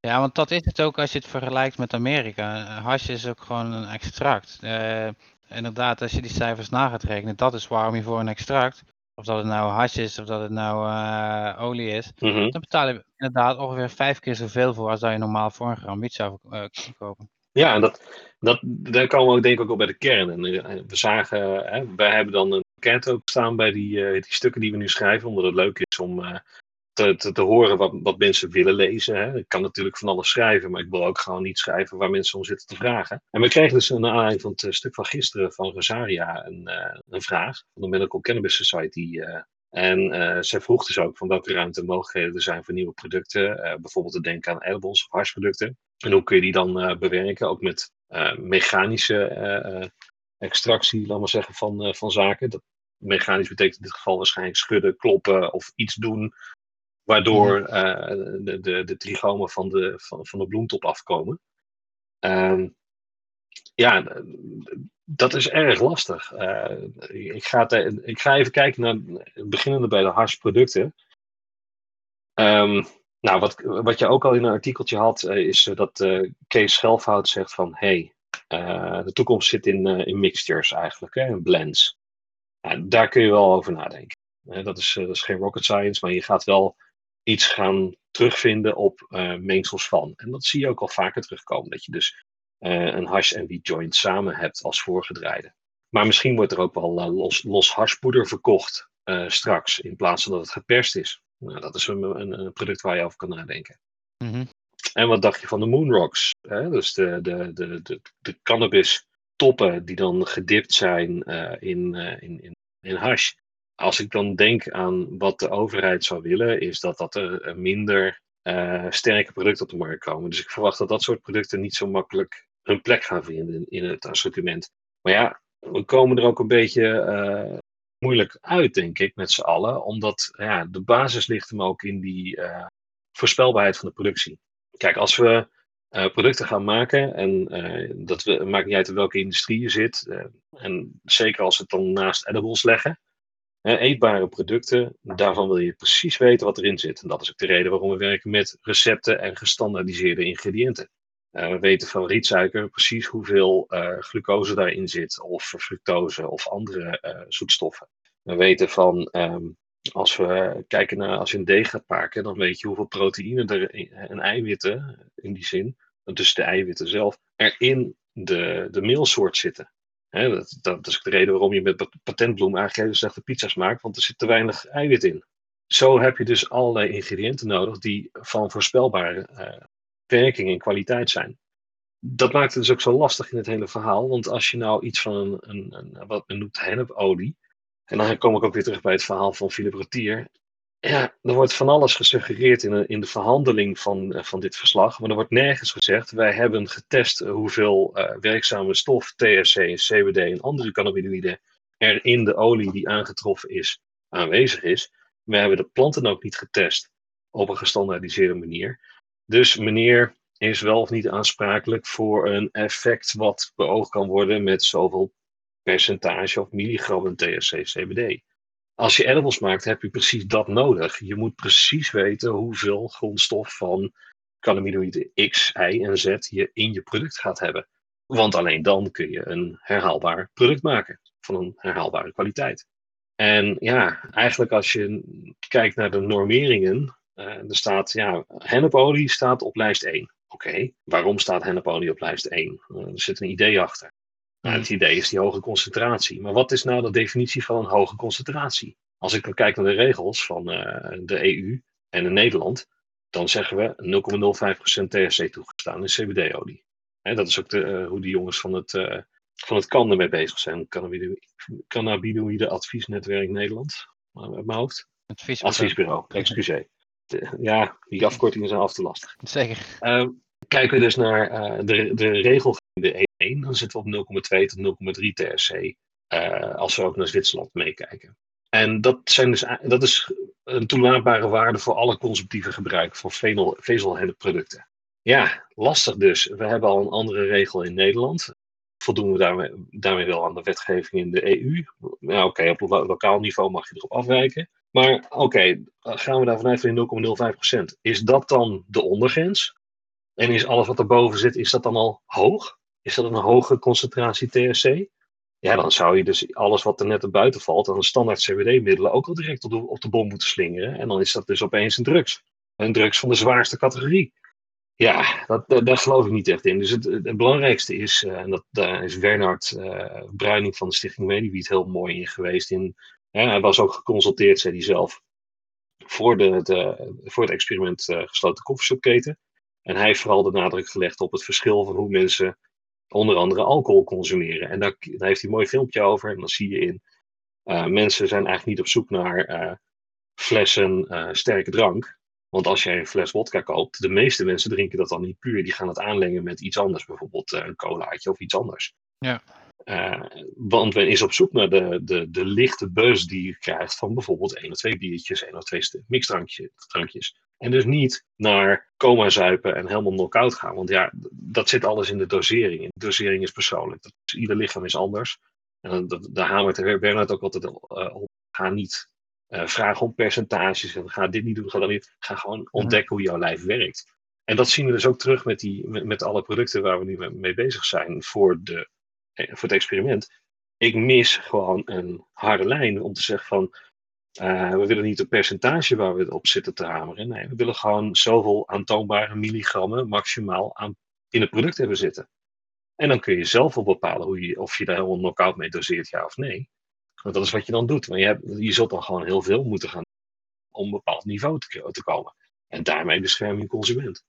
Ja, want dat is het ook als je het vergelijkt met Amerika. Hash is ook gewoon een extract. Uh, inderdaad, als je die cijfers na gaat rekenen, dat is waarom je voor een extract of dat het nou hash is of dat het nou uh, olie is, mm-hmm. dan betaal je inderdaad ongeveer vijf keer zoveel voor als dat je normaal voor een gram wiet zou uh, kopen. Ja, en dat, dat, daar komen we ook denk ik ook bij de kern. En eh, we zagen, hè, wij hebben dan een enquête ook staan bij die, die stukken die we nu schrijven, omdat het leuk is om te, te, horen wat, wat mensen willen lezen. Hè. Ik kan natuurlijk van alles schrijven, maar ik wil ook gewoon niet schrijven waar mensen om zitten te vragen. En we kregen dus naar aanleiding van het eh, stuk van gisteren van Rosaria een, uh, een vraag van de Medical Cannabis Society. Uh, en uh, zij vroeg dus ook van welke ruimte en mogelijkheden er zijn voor nieuwe producten. bijvoorbeeld te denken aan edibles of hashproducten. En hoe kun je die dan bewerken, ook met mechanische extractie, laten we zeggen, van, van zaken. Dat, mechanisch betekent in dit geval waarschijnlijk schudden, kloppen of iets doen Waardoor mhm. eh, de, de, de trigomen van de, van, van de bloemtop afkomen. Um, ja, dat is erg lastig. Uh, ik, ga ik ga even kijken naar, beginnende bij de harsproducten. Um, nou, wat, wat je ook al in een artikeltje had, uh, is dat uh, Kees Schelfhout zegt van, hey, de toekomst zit in, in mixtures eigenlijk, hè, in blends. daar kun je wel over nadenken. dat, is, dat is geen rocket science, maar je gaat wel iets gaan terugvinden op uh, mengsels van. En dat zie je ook al vaker terugkomen, dat je dus uh, een hash en wiet joint samen hebt als voorgedraaide. Maar misschien wordt er ook wel uh, los, los hashpoeder verkocht straks, in plaats van dat het geperst is. Nou, dat is een, een, een, product waar je over kan nadenken. Mhm. En wat dacht je van de Moonrocks? Hè? Dus de, de, de, de, de cannabis toppen die dan gedipt zijn in, in, in, in hash. Als ik dan denk aan wat de overheid zou willen, is dat, dat er minder uh, sterke producten op de markt komen. Dus ik verwacht dat dat soort producten niet zo makkelijk hun plek gaan vinden in, het assortiment. Maar ja, we komen er ook een beetje moeilijk uit, denk ik, met z'n allen. Omdat ja, de basis ligt hem ook in die voorspelbaarheid van de productie. Kijk, als we producten gaan maken. En uh, dat we, maakt niet uit in welke industrie je zit. En zeker als we het dan naast edibles leggen. Eetbare producten, daarvan wil je precies weten wat erin zit. En dat is ook de reden waarom we werken met recepten en gestandaardiseerde ingrediënten. we weten van rietsuiker precies hoeveel glucose daarin zit, of fructose of andere zoetstoffen. We weten van um, als we kijken naar, als je een deeg gaat maken, dan weet je hoeveel proteïne er en eiwitten, in die zin, dus de eiwitten zelf, er in de, de meelsoort zitten. Dat, is de reden waarom je met patentbloem hele slechte pizza's maakt, want er zit te weinig eiwit in. Zo heb je dus allerlei ingrediënten nodig die van voorspelbare uh, werking en kwaliteit zijn. Dat maakt het dus ook zo lastig in het hele verhaal, want als je nou iets van een, een, een wat men noemt hennepolie, en dan kom ik ook weer terug bij het verhaal van Philip Rotier. Ja, er wordt van alles gesuggereerd in in de verhandeling van, uh, van dit verslag, maar er wordt nergens gezegd, wij hebben getest hoeveel uh, werkzame stof, THC, CBD en andere cannabinoïden er in de olie die aangetroffen is, aanwezig is. We hebben de planten ook niet getest op een gestandaardiseerde manier. Dus meneer is wel of niet aansprakelijk voor een effect wat beoogd kan worden met zoveel percentage of milligram THC CBD. Als je edibles maakt, heb je precies dat nodig. Je moet precies weten hoeveel grondstof van cannabinoïde X, Y en Z je in je product gaat hebben. Want alleen dan kun je een herhaalbaar product maken van een herhaalbare kwaliteit. En ja, eigenlijk als je kijkt naar de normeringen, uh, er staat, ja, hennepolie staat op lijst 1. Oké, waarom staat hennepolie op lijst 1? Uh, er zit een idee achter. Nou, het idee is die hoge concentratie. Maar wat is nou de definitie van een hoge concentratie? Als ik dan kijk naar de regels van uh, de EU en in Nederland, dan zeggen we 0,05% THC toegestaan in CBD-olie. dat is ook de, uh, hoe die jongens van het, uh, van het KAN ermee bezig zijn. Cannabinoïde Adviesnetwerk Nederland, uit mijn hoofd. Adviesbureau, Adviesbureau excuseer. Ja, die afkortingen zijn af te lastig. Zeker. Ehm, kijken we dus naar de, de regelgeving, de dan zitten we op 0,2 tot 0,3 THC. Uh, als we ook naar Zwitserland meekijken. En dat, zijn dus, dat is een toelaatbare waarde voor alle consumptieve gebruik van vezelhennepproducten. Ja, lastig dus. We hebben al een andere regel in Nederland. Voldoen we daarmee, daarmee wel aan de wetgeving in de EU? Nou, oké, op lo lokaal niveau mag je erop afwijken. Maar oké, gaan we daar vanuit van 0,05%. Is dat dan de ondergrens? En is alles wat erboven zit, is dat dan al hoog? Is dat een hoge concentratie THC? Ja, dan zou je dus alles wat er net er buiten valt, aan een standaard CBD-middelen, ook al direct op de, de bom moeten slingeren. En dan is dat dus opeens een drugs. Een drugs van de zwaarste categorie. Ja, dat, daar geloof ik niet echt in. Dus het, belangrijkste is, uh, en dat, daar is Bernard uh, Bruining van de Stichting Mediwiet heel mooi in geweest. In, hij was ook geconsulteerd, zei hij zelf, voor, de, de voor het experiment uh, gesloten koffieshopketen. En hij heeft vooral de nadruk gelegd op het verschil van hoe mensen onder andere alcohol consumeren. En daar, daar, heeft hij een mooi filmpje over. En dan zie je in, uh, mensen zijn eigenlijk niet op zoek naar uh, flessen uh, sterke drank. Want als jij een fles wodka koopt, de meeste mensen drinken dat dan niet puur. Die gaan het aanlengen met iets anders, bijvoorbeeld een colaatje of iets anders. Ja. want men is op zoek naar de, de, de lichte buzz die je krijgt van bijvoorbeeld één of twee biertjes, één of twee mixdrankjes. En dus niet naar coma zuipen en helemaal knock-out gaan. Want ja, dat zit alles in de dosering. De dosering is persoonlijk. Dat is, ieder lichaam is anders. En dat, daar hamert Bernard ook altijd uh, op. Ga niet uh, vragen om percentages. En ga dit niet doen, ga dat niet. Ga gewoon ontdekken hoe jouw lijf werkt. En dat zien we dus ook terug met, die, met, met alle producten waar we nu mee bezig zijn voor, de, eh, voor het experiment. Ik mis gewoon een harde lijn om te zeggen van uh, we willen niet een percentage waar we op zitten te hameren. Nee, we willen gewoon zoveel aantoonbare milligrammen maximaal aan, in het product hebben zitten. En dan kun je zelf wel bepalen hoe je, of je daar helemaal knock-out mee doseert, ja of nee. Want dat is wat je dan doet. Maar je, hebt, je zult dan gewoon heel veel moeten gaan om een bepaald niveau te, te komen. En daarmee bescherm je consument.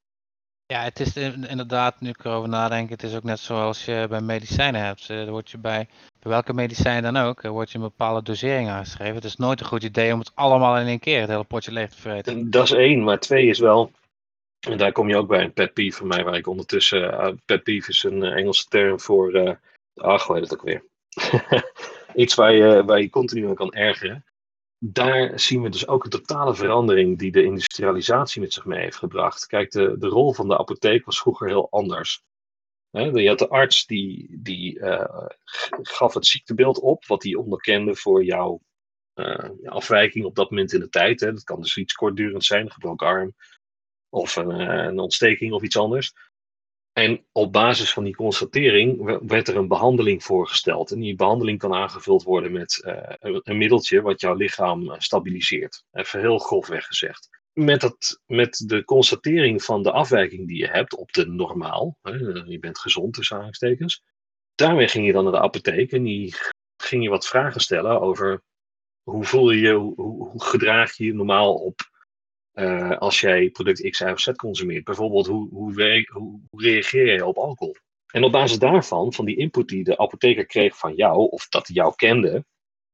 Ja, het is inderdaad, nu ik erover nadenk, het is ook net zoals je bij medicijnen hebt. Dan word je bij, welke medicijn dan ook, wordt je een bepaalde dosering aangeschreven. Het is nooit een goed idee om het allemaal in één keer, het hele potje leeg te vreten. Dat is één, maar twee is wel, en daar kom je ook bij een pet peeve van mij, waar ik ondertussen, uh, pet peeve is een Engelse term voor, uh, ach, hoe heet het ook weer? Iets waar je, waar je continu aan kan ergeren daar zien we dus ook een totale verandering die de industrialisatie met zich mee heeft gebracht. Kijk, de, de rol van de apotheek was vroeger heel anders. je had de arts die, die uh, gaf het ziektebeeld op, wat hij onderkende voor jouw uh, afwijking op dat moment in de tijd. Hè. Dat kan dus iets kortdurend zijn, een gebroken arm of een, uh, een ontsteking of iets anders. En op basis van die constatering werd er een behandeling voorgesteld. En die behandeling kan aangevuld worden met uh, een middeltje wat jouw lichaam eh, stabiliseert. Even heel grofweg gezegd. Met, dat, met de constatering van de afwijking die je hebt op de normaal, hè, je bent gezond tussen aanhalingstekens, daarmee ging je dan naar de apotheek en die ging je wat vragen stellen over hoe voel je je, hoe, hoe gedraag je je normaal op uh, als jij product X, Y of Z consumeert. Bijvoorbeeld, hoe, hoe, hoe, reageer je op alcohol? En op basis daarvan, van die input die de apotheker kreeg van jou, of dat hij jou kende,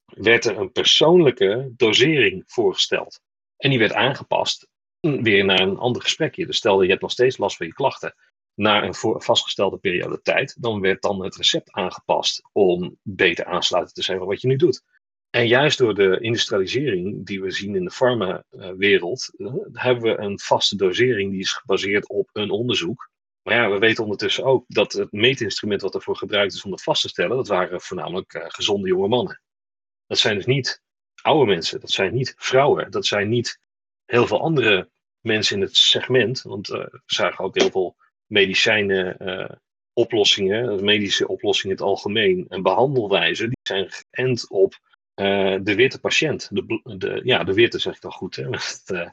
werd er een persoonlijke dosering voorgesteld. En die werd aangepast weer naar een ander gesprekje. Dus stel je hebt nog steeds last van je klachten na een vastgestelde periode tijd, dan werd dan het recept aangepast om beter aansluiten te zijn wat je nu doet. En juist door de industrialisering die we zien in de farmawereld, uh, hebben we een vaste dosering die is gebaseerd op een onderzoek. Maar ja, we weten ondertussen ook dat het meetinstrument wat ervoor gebruikt is om dat vast te stellen, dat waren voornamelijk uh, gezonde jonge mannen. Dat zijn dus niet oude mensen, dat zijn niet vrouwen, dat zijn niet heel veel andere mensen in het segment. Want uh, we zagen ook heel veel medicijnen, oplossingen, medische oplossingen in het algemeen en behandelwijzen, die zijn geënt op uh, de witte patiënt. De, de, ja, de witte zeg ik dan goed, hè, met uh,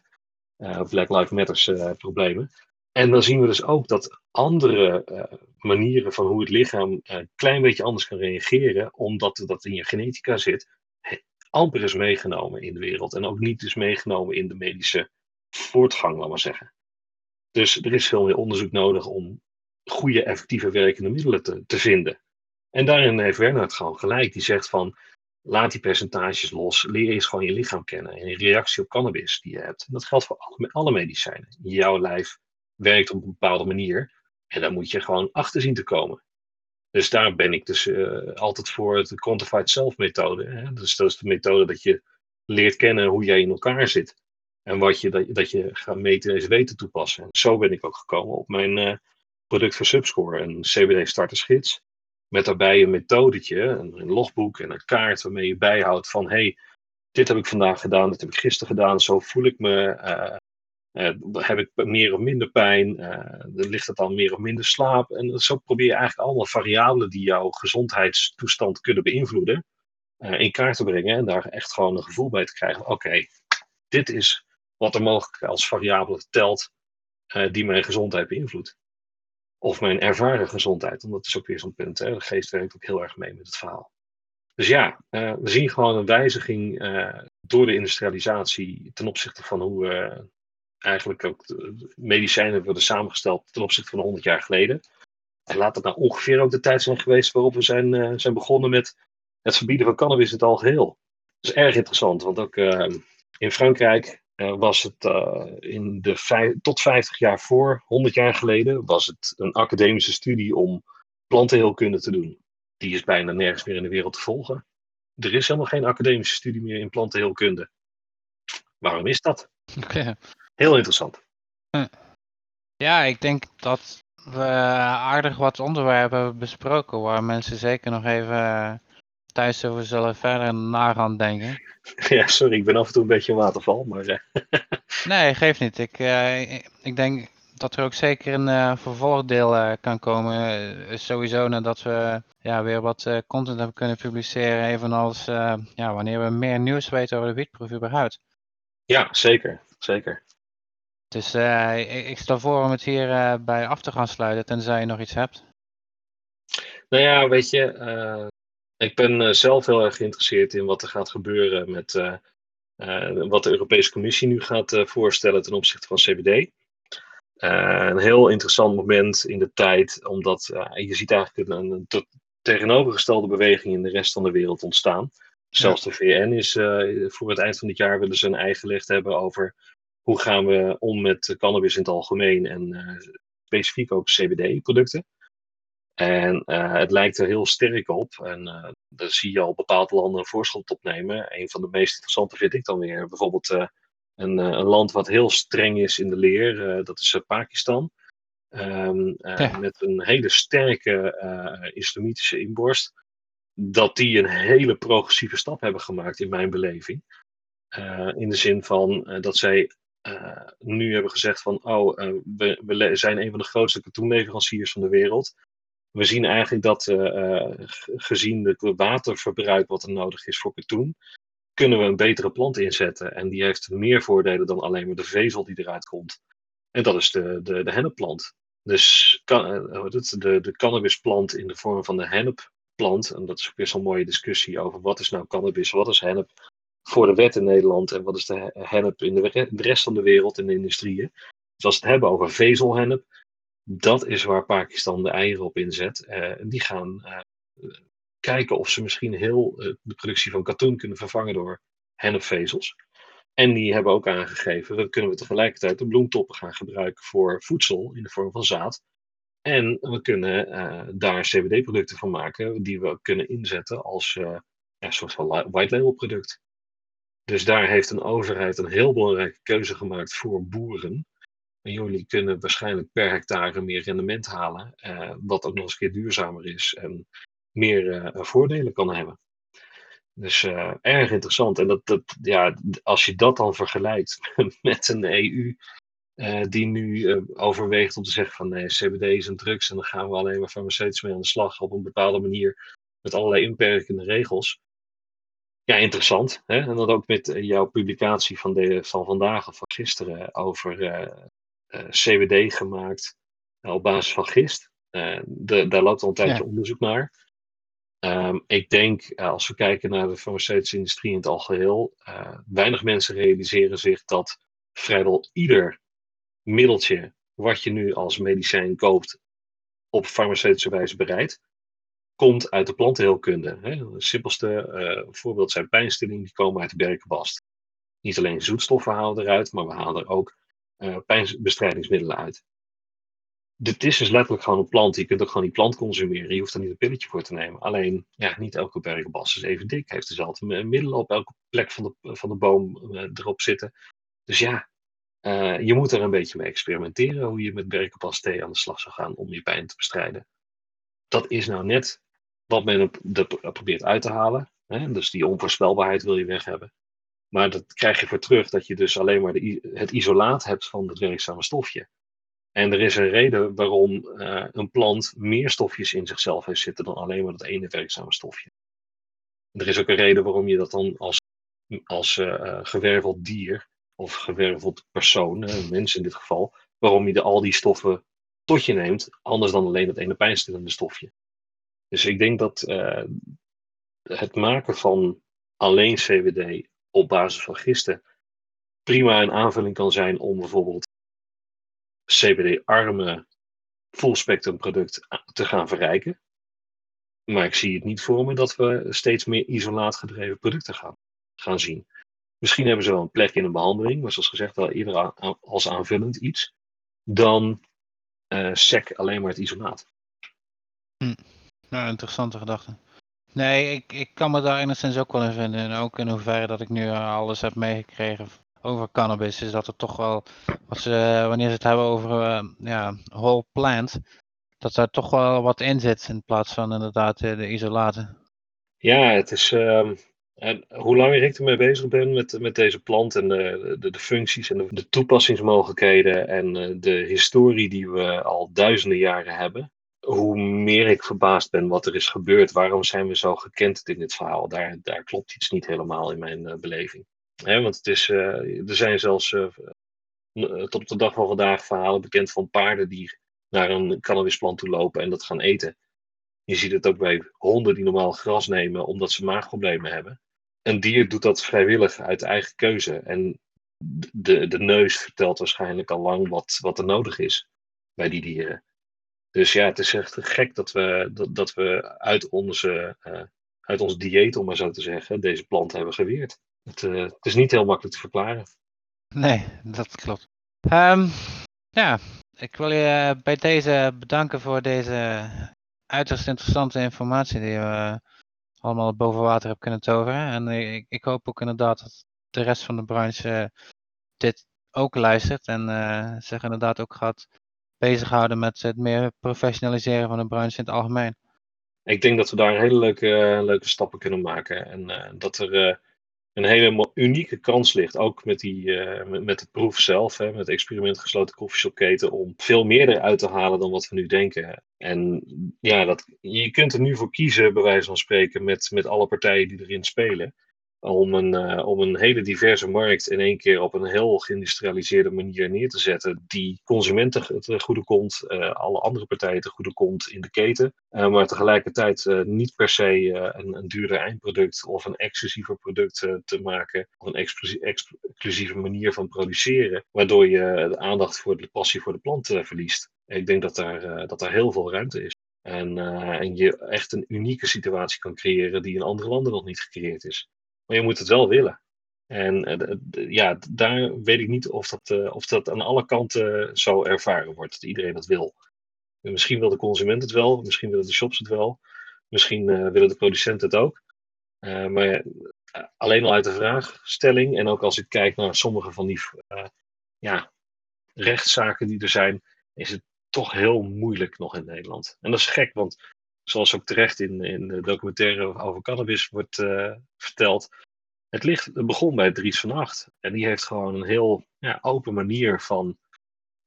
uh, Black Lives Matter problemen. En dan zien we dus ook dat andere manieren van hoe het lichaam een klein beetje anders kan reageren, omdat dat in je genetica zit, amper is meegenomen in de wereld. En ook niet is meegenomen in de medische voortgang, laat maar zeggen. Dus er is veel meer onderzoek nodig om goede, effectieve werkende middelen te, te vinden. En daarin heeft Bernhard gewoon gelijk. Die zegt van, Laat die percentages los. Leer eens gewoon je lichaam kennen en je reactie op cannabis die je hebt. En dat geldt voor alle, alle medicijnen. Jouw lijf werkt op een bepaalde manier. En daar moet je gewoon achter zien te komen. Dus daar ben ik dus uh, altijd voor de quantified self methode. Hè? Dus dat is de methode dat je leert kennen hoe jij in elkaar zit. En wat je, dat, dat je gaat meten en weten toepassen. En zo ben ik ook gekomen op mijn uh, product voor Subscore. Een CBD startersgids. Met daarbij een methodetje, een, logboek en een kaart waarmee je bijhoudt van hey, dit heb ik vandaag gedaan, dit heb ik gisteren gedaan, zo voel ik me. Uh, heb ik meer of minder pijn? Uh, ligt het dan meer of minder slaap? En zo probeer je eigenlijk allemaal variabelen die jouw gezondheidstoestand kunnen beïnvloeden, in kaart te brengen en daar echt gewoon een gevoel bij te krijgen. Oké, dit is wat er mogelijk als variabele telt die mijn gezondheid beïnvloedt of mijn ervaren gezondheid. Want dat is ook weer zo'n punt. Hè? De geest werkt ook heel erg mee met het verhaal. Dus ja, uh, we zien gewoon een wijziging uh, door de industrialisatie ten opzichte van hoe uh, eigenlijk ook medicijnen worden samengesteld ten opzichte van 100 jaar geleden. En laat het nou ongeveer ook de tijd zijn geweest waarop we zijn, zijn begonnen met het verbieden van cannabis in het algeheel. Dat is erg interessant, want ook in Frankrijk was het uh, in de tot 50 jaar voor, 100 jaar geleden, was het een academische studie om plantenheelkunde te doen. Die is bijna nergens meer in de wereld te volgen. Er is helemaal geen academische studie meer in plantenheelkunde. Waarom is dat? Okay. Heel interessant. Hm. Ja, ik denk dat we aardig wat onderwerpen hebben besproken waar mensen zeker nog even thuis over zullen verder na gaan denken. Ja, sorry, ik ben af en toe een beetje een waterval, maar... Uh... nee, geeft niet. Ik, uh, ik denk dat er ook zeker een uh, vervolgdeel kan komen. sowieso nadat we ja, weer wat content hebben kunnen publiceren. Evenals ja, wanneer we meer nieuws weten over de wietproef überhaupt. Ja, zeker. Zeker. Dus ik, ik, stel voor om het hier bij af te gaan sluiten, tenzij je nog iets hebt. Nou ja, weet je, ik ben eh, zelf heel erg geïnteresseerd in wat er gaat gebeuren met uh, wat de Europese Commissie nu gaat voorstellen ten opzichte van CBD. een heel interessant moment in de tijd, omdat je ziet eigenlijk een, een tegenovergestelde beweging in de rest van de wereld ontstaan. Zelfs de VN is voor het eind van dit jaar willen ze een eigen gelegd hebben over hoe gaan we om met cannabis in het algemeen en specifiek ook CBD-producten. En uh, het lijkt er heel sterk op. En uh, daar zie je al bepaalde landen een voorschot opnemen. Een van de meest interessante vind ik dan weer bijvoorbeeld uh, een, een, land wat heel streng is in de leer. dat is Pakistan. Um, ja. Met een hele sterke islamitische inborst. Dat die een hele progressieve stap hebben gemaakt in mijn beleving. in de zin van dat zij nu hebben gezegd van, oh, we, we, zijn een van de grootste katoenleveranciers van de wereld we zien eigenlijk dat uh, gezien het waterverbruik wat er nodig is voor katoen, kunnen we een betere plant inzetten. En die heeft meer voordelen dan alleen maar de vezel die eruit komt. En dat is de, de, de hennepplant. Dus kan, de, de cannabisplant in de vorm van de hennepplant. En dat is ook weer zo'n mooie discussie over wat is nou cannabis, wat is hennep voor de wet in Nederland en wat is de hennep in de, rest van de wereld in de industrieën. Dus als we het hebben over vezelhennep, dat is waar Pakistan de eieren op inzet. Uh, die gaan uh, kijken of ze misschien heel uh, de productie van katoen kunnen vervangen door hennepvezels. En die hebben ook aangegeven, dat kunnen we tegelijkertijd de bloemtoppen gaan gebruiken voor voedsel in de vorm van zaad. En we kunnen daar CBD-producten van maken die we kunnen inzetten als een soort van white label product. Dus daar heeft een overheid een heel belangrijke keuze gemaakt voor boeren en jullie kunnen waarschijnlijk per hectare meer rendement halen, eh, wat ook nog eens een keer duurzamer is en meer uh, voordelen kan hebben. Dus uh, erg interessant. En dat, dat, ja, als je dat dan vergelijkt met een EU die nu overweegt om te zeggen van nee, CBD is een drugs en dan gaan we alleen maar farmaceutisch mee aan de slag op een bepaalde manier met allerlei inperkende regels. Ja, interessant. Hè? En dat ook met jouw publicatie van, de, van vandaag of van gisteren over eh, CBD gemaakt eh, op basis van gist. Eh, de, daar loopt al een tijdje onderzoek naar. Um, ik denk, als we kijken naar de farmaceutische industrie in het algeheel, weinig mensen realiseren zich dat vrijwel ieder middeltje wat je nu als medicijn koopt op farmaceutische wijze bereidt, komt uit de plantenheelkunde. Hè. Het simpelste uh, voorbeeld zijn pijnstillingen, die komen uit de berkenbast. Niet alleen zoetstoffen halen eruit, maar we halen er ook uh, pijnbestrijdingsmiddelen uit. Dit is dus letterlijk gewoon een plant. Je kunt ook gewoon die plant consumeren. Je hoeft er niet een pilletje voor te nemen. Alleen, ja, niet elke berkenbas is even dik. Heeft dezelfde middelen op elke plek van de, van de boom uh, erop zitten. Dus ja, uh, je moet er een beetje mee experimenteren hoe je met berkenpas thee aan de slag zou gaan om je pijn te bestrijden. Dat is nou net wat men er probeert uit te halen. Hè? Dus die onvoorspelbaarheid wil je weg hebben. Maar dat krijg je voor terug dat je dus alleen maar de, het isolaat hebt van het werkzame stofje. En er is een reden waarom uh, een plant meer stofjes in zichzelf heeft zitten dan alleen maar dat ene werkzame stofje. Er is ook een reden waarom je dat dan als, als uh, gewerveld dier of gewerveld persoon, een mens in dit geval, waarom je de, al die stoffen tot je neemt, anders dan alleen dat ene pijnstillende stofje. Dus ik denk dat het maken van alleen CBD op basis van gisten prima een aanvulling kan zijn om bijvoorbeeld CBD-arme full spectrum product te gaan verrijken. Maar ik zie het niet voor me dat we steeds meer isolaatgedreven producten gaan, gaan zien. Misschien hebben ze wel een plek in een behandeling, maar zoals gezegd wel eerder als aanvullend iets, dan uh, SEC alleen maar het isolaat. Hm. Nou, interessante gedachte. Nee, ik, ik kan me daar enigszins ook wel in vinden. En ook in hoeverre dat ik nu eh, alles heb meegekregen over cannabis, is dat er toch wel, wat ze, wanneer ze het hebben over uh, ja, whole plant, dat daar toch wel wat in zit in plaats van inderdaad eh, de isolaten. Ja, het is, uh, en hoe langer ik ermee bezig ben met, met deze plant en de, de, de functies en de, de toepassingsmogelijkheden en de historie die we al duizenden jaren hebben, hoe meer ik verbaasd ben wat er is gebeurd, waarom zijn we zo gekend in dit verhaal? Daar, daar klopt iets niet helemaal in mijn uh, beleving. want het is, uh, er zijn zelfs uh, tot op de dag van vandaag verhalen bekend van paarden die naar een cannabisplant toe lopen en dat gaan eten. Je ziet het ook bij honden die normaal gras nemen omdat ze maagproblemen hebben. een dier doet dat vrijwillig uit eigen keuze. En de, de neus vertelt waarschijnlijk al lang wat, wat er nodig is bij die dieren. Dus ja, het is echt gek dat we, dat, dat we uit, onze, uh, uit ons dieet, om maar zo te zeggen, deze plant hebben geweerd. Het, uh, het is niet heel makkelijk te verklaren. Nee, dat klopt. Um, ja, ik wil je bij deze bedanken voor deze uiterst interessante informatie die je allemaal boven water hebt kunnen toveren. En ik, ik, hoop ook inderdaad dat de rest van de branche dit ook luistert en uh, zich inderdaad ook gaat bezighouden met het meer professionaliseren van de branche in het algemeen. Ik denk dat we daar hele leuke, leuke stappen kunnen maken. En uh, dat er uh, een hele unieke kans ligt, ook met, die, met, met, de proef zelf, hè, met het experiment gesloten koffieshopketen, om veel meer eruit te halen dan wat we nu denken. En ja, dat, je kunt er nu voor kiezen, bij wijze van spreken, met, met alle partijen die erin spelen om een, uh, om een hele diverse markt in één keer op een heel geïndustrialiseerde manier neer te zetten, die consumenten te goede komt, uh, alle andere partijen te goede komt in de keten, uh, maar tegelijkertijd niet per se een, een duurder eindproduct of een exclusiever product te maken, of een exclusieve manier van produceren, waardoor je de aandacht voor de passie voor de plant verliest. Ik denk dat daar, dat daar heel veel ruimte is. En, en je echt een unieke situatie kan creëren die in andere landen nog niet gecreëerd is. Maar je moet het wel willen. En uh, ja, daar weet ik niet of dat, uh, of dat aan alle kanten zo ervaren wordt. Dat iedereen dat wil. Misschien wil de consument het wel, misschien willen de shops het wel, misschien uh, willen de producenten het ook. maar alleen al uit de vraagstelling en ook als ik kijk naar sommige van die ja, rechtszaken die er zijn, is het toch heel moeilijk nog in Nederland. En dat is gek, want zoals ook terecht in, in de documentaire over cannabis wordt uh, verteld. Het, ligt, begon bij Dries van Acht. En die heeft gewoon een heel ja, open manier van,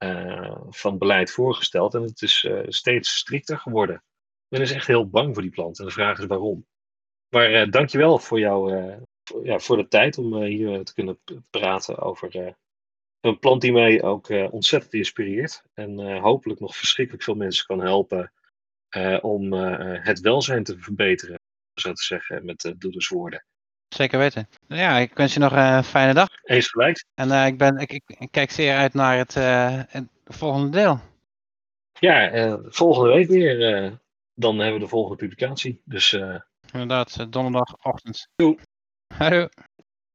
uh, van beleid voorgesteld. En het is uh, steeds strikter geworden. Men is echt heel bang voor die plant. En de vraag is waarom. Maar uh, dankjewel voor, jou, voor, ja, voor de tijd om hier te kunnen praten over een plant die mij ook ontzettend inspireert. En hopelijk nog verschrikkelijk veel mensen kan helpen om uh, het welzijn te verbeteren, zo te zeggen, met doelerswoorden. Zeker weten. Ja, ik wens je nog een fijne dag. Eens gelijk. En ik, ben, ik, ik, ik, kijk zeer uit naar het, het volgende deel. Ja, volgende week weer. dan hebben we de volgende publicatie. Dus, Inderdaad, donderdagochtend. Doei. Hallo.